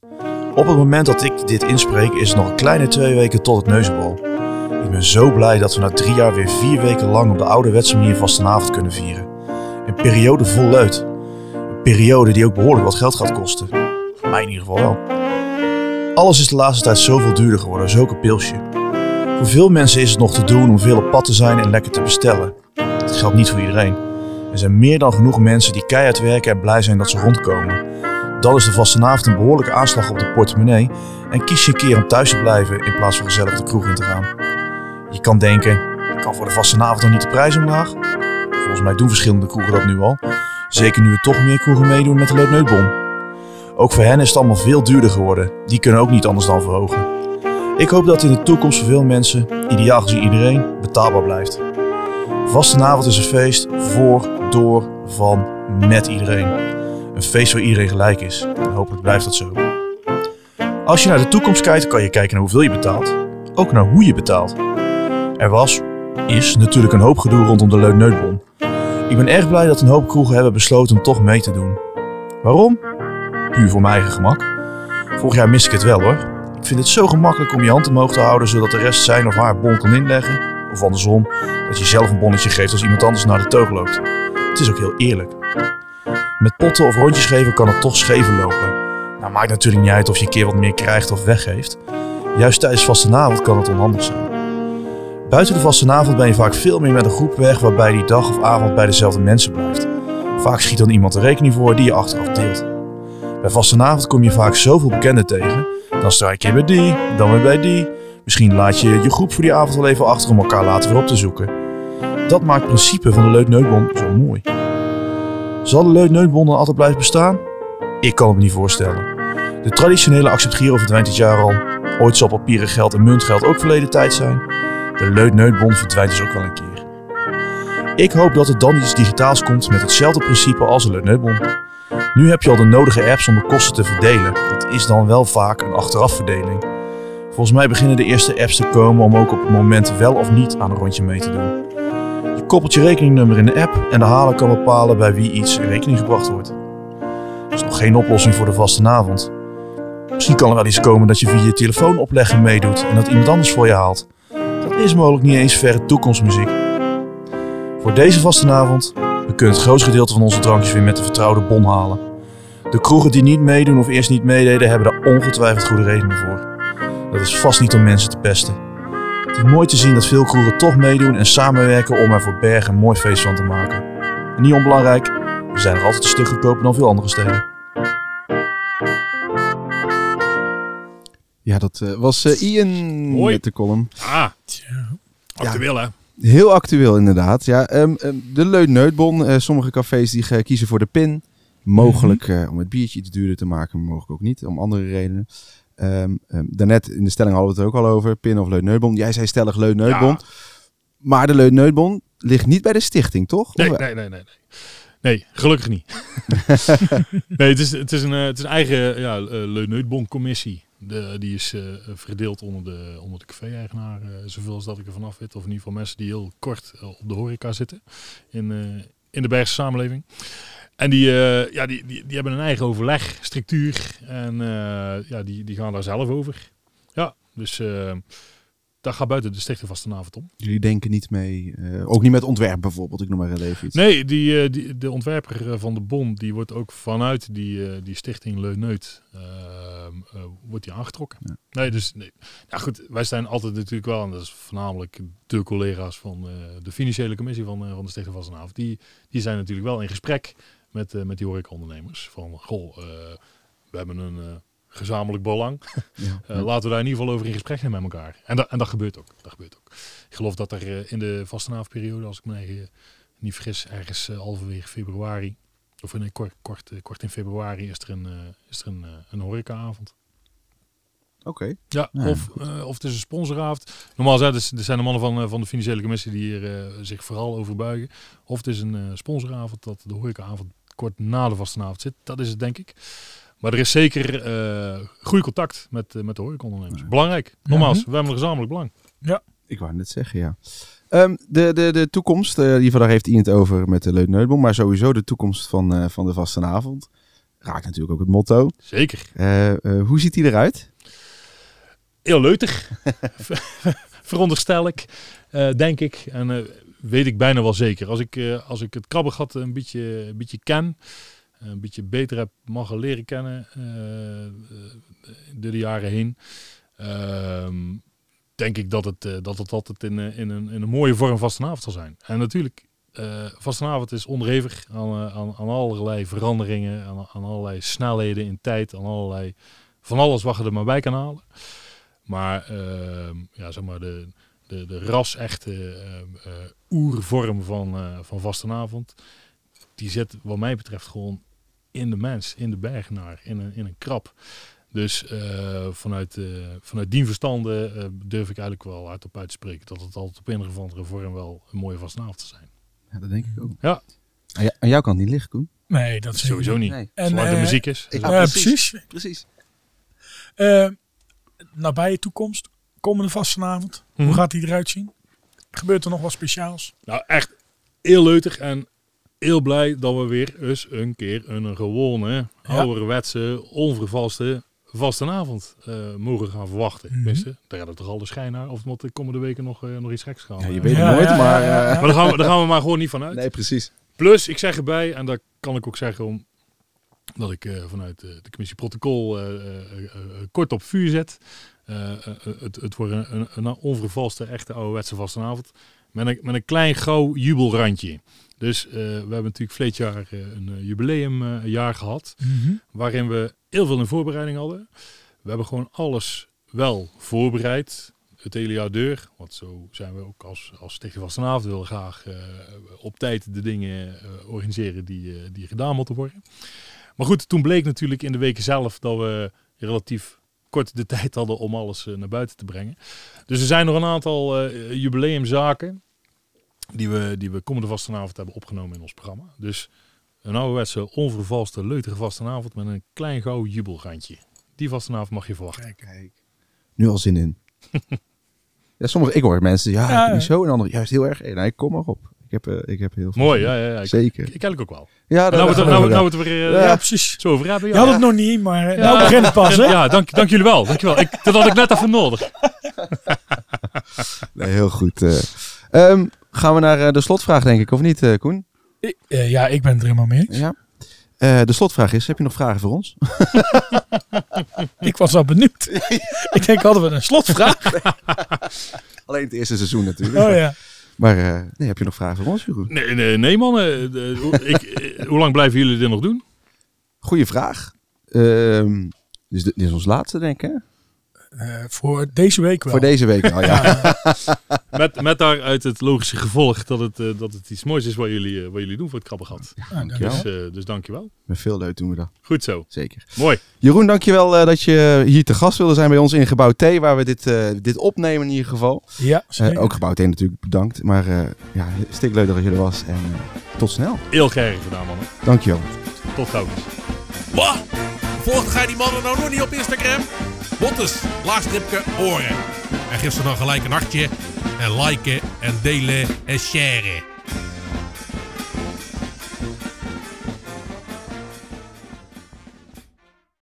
Op het moment dat ik dit inspreek is het nog een kleine twee weken tot het neuzenbal. Ik ben zo blij dat we na drie jaar weer vier weken lang op de ouderwetse manier vastenavond kunnen vieren. Een periode vol leut. Een periode die ook behoorlijk wat geld gaat kosten. Voor mij in ieder geval wel. Alles is de laatste tijd zoveel duurder geworden, een pilsje. Voor veel mensen is het nog te doen om veel op pad te zijn en lekker te bestellen. Dat geldt niet voor iedereen. Er zijn meer dan genoeg mensen die keihard werken en blij zijn dat ze rondkomen. Dan is de vastenavond een behoorlijke aanslag op de portemonnee en kies je een keer om thuis te blijven in plaats van gezellig de kroeg in te gaan. Je kan denken, kan voor de vastenavond nog niet de prijs omlaag? Volgens mij doen verschillende kroegen dat nu al. Zeker nu er toch meer kroegen meedoen met de Leutneutbon. Ook voor hen is het allemaal veel duurder geworden. Die kunnen ook niet anders dan verhogen. Ik hoop dat in de toekomst voor veel mensen, ideaal gezien iedereen, betaalbaar blijft. Vastenavond is een feest voor, door, van, met iedereen. Een feest waar iedereen gelijk is. En hopelijk blijft dat zo. Als je naar de toekomst kijkt, kan je kijken naar hoeveel je betaalt. Ook naar hoe je betaalt. Er was, is natuurlijk een hoop gedoe rondom de Leutneutbon. Ik ben erg blij dat een hoop kroegen hebben besloten om toch mee te doen. Waarom? Puur voor mijn eigen gemak. Vorig jaar miste ik het wel hoor. Ik vind het zo gemakkelijk om je hand omhoog te houden zodat de rest zijn of haar bon kan inleggen. Of andersom, dat je zelf een bonnetje geeft als iemand anders naar de toog loopt. Het is ook heel eerlijk. Met potten of rondjes geven kan het toch schever lopen. Nou maakt natuurlijk niet uit of je een keer wat meer krijgt of weggeeft. Juist tijdens vastenavond kan het onhandig zijn. Buiten de vastenavond ben je vaak veel meer met een groep weg waarbij die dag of avond bij dezelfde mensen blijft. Vaak schiet dan iemand de rekening voor die je achteraf deelt. Bij vastenavond kom je vaak zoveel bekenden tegen. Dan strijk je bij die, dan weer bij die. Misschien laat je je groep voor die avond wel even achter om elkaar later weer op te zoeken. Dat maakt principe van de Leutneutbond zo mooi. Zal de Leutneutbond dan altijd blijven bestaan? Ik kan het me niet voorstellen. De traditionele acceptgiro verdwijnt dit jaar al. Ooit zal papieren geld en muntgeld ook verleden tijd zijn. De Leutneutbond verdwijnt dus ook wel een keer. Ik hoop dat er dan iets digitaals komt met hetzelfde principe als de Leutneutbond. Nu heb je al de nodige apps om de kosten te verdelen. Dat is dan wel vaak een achterafverdeling. Volgens mij beginnen de eerste apps te komen om ook op het moment wel of niet aan een rondje mee te doen. Koppelt je rekeningnummer in de app en de haler kan bepalen bij wie iets in rekening gebracht wordt. Dat is nog geen oplossing voor de vastenavond. Misschien kan er wel iets komen dat je via je telefoon opleggen meedoet en dat iemand anders voor je haalt. Dat is mogelijk niet eens verre toekomstmuziek. Voor deze vastenavond, we kunnen het grootste gedeelte van onze drankjes weer met de vertrouwde bon halen. De kroegen die niet meedoen of eerst niet meededen, hebben daar ongetwijfeld goede redenen voor. Dat is vast niet om mensen te pesten. Het is mooi te zien dat veel kroegen toch meedoen en samenwerken om er voor Bergen een mooi feest van te maken. En niet onbelangrijk, we zijn nog altijd een stuk goedkoper dan veel andere steden. Ja, dat eh, was eh, Ian Mooi. met de column. Ah, tja. actueel hè. Heel actueel inderdaad. Ja, ehm, ehm, de Leutneutbon. eh sommige cafés die kiezen voor de pin. Mogelijk eh, om het biertje iets duurder te maken, maar mogelijk ook niet. Om andere redenen. Ehm ehm, daarnet in de stelling hadden we het ook al over. Pin of Leutneutbon. Jij zei stellig Leutneutbon. Ja. Maar de Leutneutbon ligt niet bij de stichting, toch? Nee, nee, nee, nee. nee. Nee, gelukkig niet. *laughs* nee, het is, het is een, eh, het is een eigen ja, eh, Leuneutbon-commissie. De, die is eh, verdeeld onder de, onder de café-eigenaar, zoveel als dat ik er vanaf weet. Of in ieder geval mensen die heel kort op de horeca zitten in, in de Bergse samenleving. En die, eh, ja, die, die, die hebben een eigen overlegstructuur en eh, ja, die, die gaan daar zelf over. Ja, dus eh, dat gaat buiten de stichting vastenavond om. Jullie denken niet mee, ook niet met ontwerp bijvoorbeeld, ik noem maar heel even iets. Nee, die, die, de ontwerper van de bon, die wordt ook vanuit die, die stichting Leuneut, wordt die aangetrokken. Ja. Nee, dus, nee. Ja goed, wij zijn altijd natuurlijk wel, en dat is voornamelijk de collega's van de financiële commissie van, van de stichting vastenavond, die, die zijn natuurlijk wel in gesprek met, eh, met die horecaondernemers. Van, goh, eh, we hebben een eh, gezamenlijk belang. *laughs* Ja. Laten we daar in ieder geval over in gesprek gaan met elkaar. En, dat en dat gebeurt ook. Dat gebeurt ook. Ik geloof dat er in de vastenavondperiode, als ik me niet vergis, ergens halverwege februari, of nee, kort, kort, kort in februari, is er een, is er een, een horecaavond. Oké. Ja, Ja, of, of het is een sponsoravond. Normaal zijn het, er zijn de mannen van, van de financiële commissie die hier zich vooral over buigen. Of het is een sponsoravond dat de horecaavond kort na de vastenavond zit. Dat is het denk ik. Maar er is zeker eh goede contact met, eh, met de horecaondernemers. Ja. Belangrijk. Nogmaals, we hebben een gezamenlijk belang. Ik wou net zeggen, ja. Ehm, de, de, de toekomst, eh, geval daar heeft Ian het over met de Leutneutbom, maar sowieso de toekomst van, eh, van de vastenavond. Raakt natuurlijk ook het motto. Zeker. Hoe ziet die eruit? Heel leutig. *laughs* Veronderstel ik, eh, denk ik. En eh, weet ik bijna wel zeker. Als ik, eh, als ik het krabbengat een beetje, een beetje ken, een beetje beter heb mogen leren kennen eh, eh, door de jaren heen, ehm, denk ik dat het, eh, dat het altijd in, eh, in, een, in een mooie vorm vastenavond zal zijn. En natuurlijk, eh vastenavond is onderhevig aan, eh, aan, allerlei veranderingen, aan, aan allerlei snelheden in tijd, aan allerlei van alles wat je er maar bij kan halen. Maar, ehm, ja, zeg maar de, de, de ras-echte eh, oervorm van, eh, van vastenavond, die zit wat mij betreft gewoon in de mens, in de bergenaar, in een, in een krab. Dus eh, vanuit, eh, vanuit die verstanden eh, durf ik eigenlijk wel hardop uit te spreken dat het altijd op een of andere vorm wel een mooie vastenavond te zijn. Ja, dat denk ik ook. Ja. Aan, jou- aan jou kan het niet liggen, Koen. Nee, dat is Sowieso niet. Nee. En, Zolang er eh, muziek is. ik- Ja, precies. Precies. Eh, nabije toekomst, komende vastenavond. Mhm. Hoe gaat die eruit zien? Gebeurt er nog wat speciaals? Nou, echt heel leutig en heel blij dat we weer eens een keer een gewone, ouderwetse, onvervalste vastenavond eh mogen gaan verwachten. Mhm. Tenminste, daar had het toch al de schijn naar. Of het moet de komende weken nog, eh, nog iets geks gaan. Ja, je eh, weet Ja, het nooit, ja, maar... eh. Maar daar gaan, we, daar gaan we maar gewoon niet van uit. nee, precies. Plus, ik zeg erbij, en dat kan ik ook zeggen om, dat ik eh, vanuit de commissie protocol kort op vuur zet. Eh, eh, eh, het, het wordt een, een, onvervalste, echte ouderwetse vastenavond. Met een, met een klein gauw jubelrandje. Dus we hebben natuurlijk verleden jaar een jubileumjaar gehad. Mhm. Waarin we heel veel in voorbereiding hadden. We hebben gewoon alles wel voorbereid. Het hele jaar deur. Want zo zijn we ook als, als Stichting Vastenavond. Willen graag op tijd de dingen organiseren die, die gedaan moeten worden. Maar goed, toen bleek natuurlijk in de weken zelf dat we relatief kort de tijd hadden om alles eh, naar buiten te brengen. Dus er zijn nog een aantal eh, jubileumzaken die we, die we komende vastenavond hebben opgenomen in ons programma. Dus een ouderwetse, onvervalste, leutige vastenavond met een klein gauw jubelrandje. Die vastenavond mag je verwachten. Kijk. Nu al zin in. *laughs* ja, sommige, ik hoor mensen, ja, Ja, niet zo. En anderen, juist heel erg. Nee, kom maar op. Ik heb, eh, ik heb heel veel Mooi, ja, ja, ja. Ik, Zeker. ik, ik eigenlijk ook wel. Ja, Nou, we het, gaan nou, we nou wel. we het weer Ja, eh, precies. zo over hebben. Je Ja, had het nog niet, maar eh, Ja. nou begint het pas, hè? ja dank, dank jullie wel. Dank je wel. Ik, dat had ik net even nodig. *laughs* Nee, heel goed. eh. Ehm, gaan we naar eh, de slotvraag, denk ik, of niet, eh, Koen? Ik- eh, ja, ik ben het er helemaal mee eens. Ja. Eh, de slotvraag is, heb je nog vragen voor ons? *laughs* Ik was al benieuwd. *laughs* ik denk, hadden we een slotvraag? Alleen het eerste seizoen natuurlijk. Oh ja. Maar eh, nee, heb je nog vragen voor ons, Jeroen? Nee, nee, nee man. eh, hoe- *laughs* eh, hoe lang blijven jullie dit nog doen? Goeie vraag. Ehm, dus dit is ons laatste, denk ik, hè? Eh, voor deze week wel. Voor deze week al, ja. *laughs* Met, met daaruit het logische gevolg dat het, eh, dat het iets moois is wat jullie, eh, wat jullie doen voor het krabbengat. Dank je Dankjewel. wel. Dus, eh, dus dankjewel. Met veel leuk doen we dat. Goed zo. Zeker. Mooi. Jeroen, dankjewel uh, dat je hier te gast wilde zijn bij ons in Gebouw T, waar we dit, uh, dit opnemen in ieder geval. Ja, Uh, zeker. ook Gebouw T natuurlijk bedankt. Maar uh, ja, stik leuk dat je er was en tot snel. Heel graag gedaan, mannen. Dankjewel. Tot gauw. Wat? Volgt gij die mannen nou nog niet op Instagram? Bottes, laagstripke, oren. En geef ze dan gelijk een hartje. En liken en delen en sharen.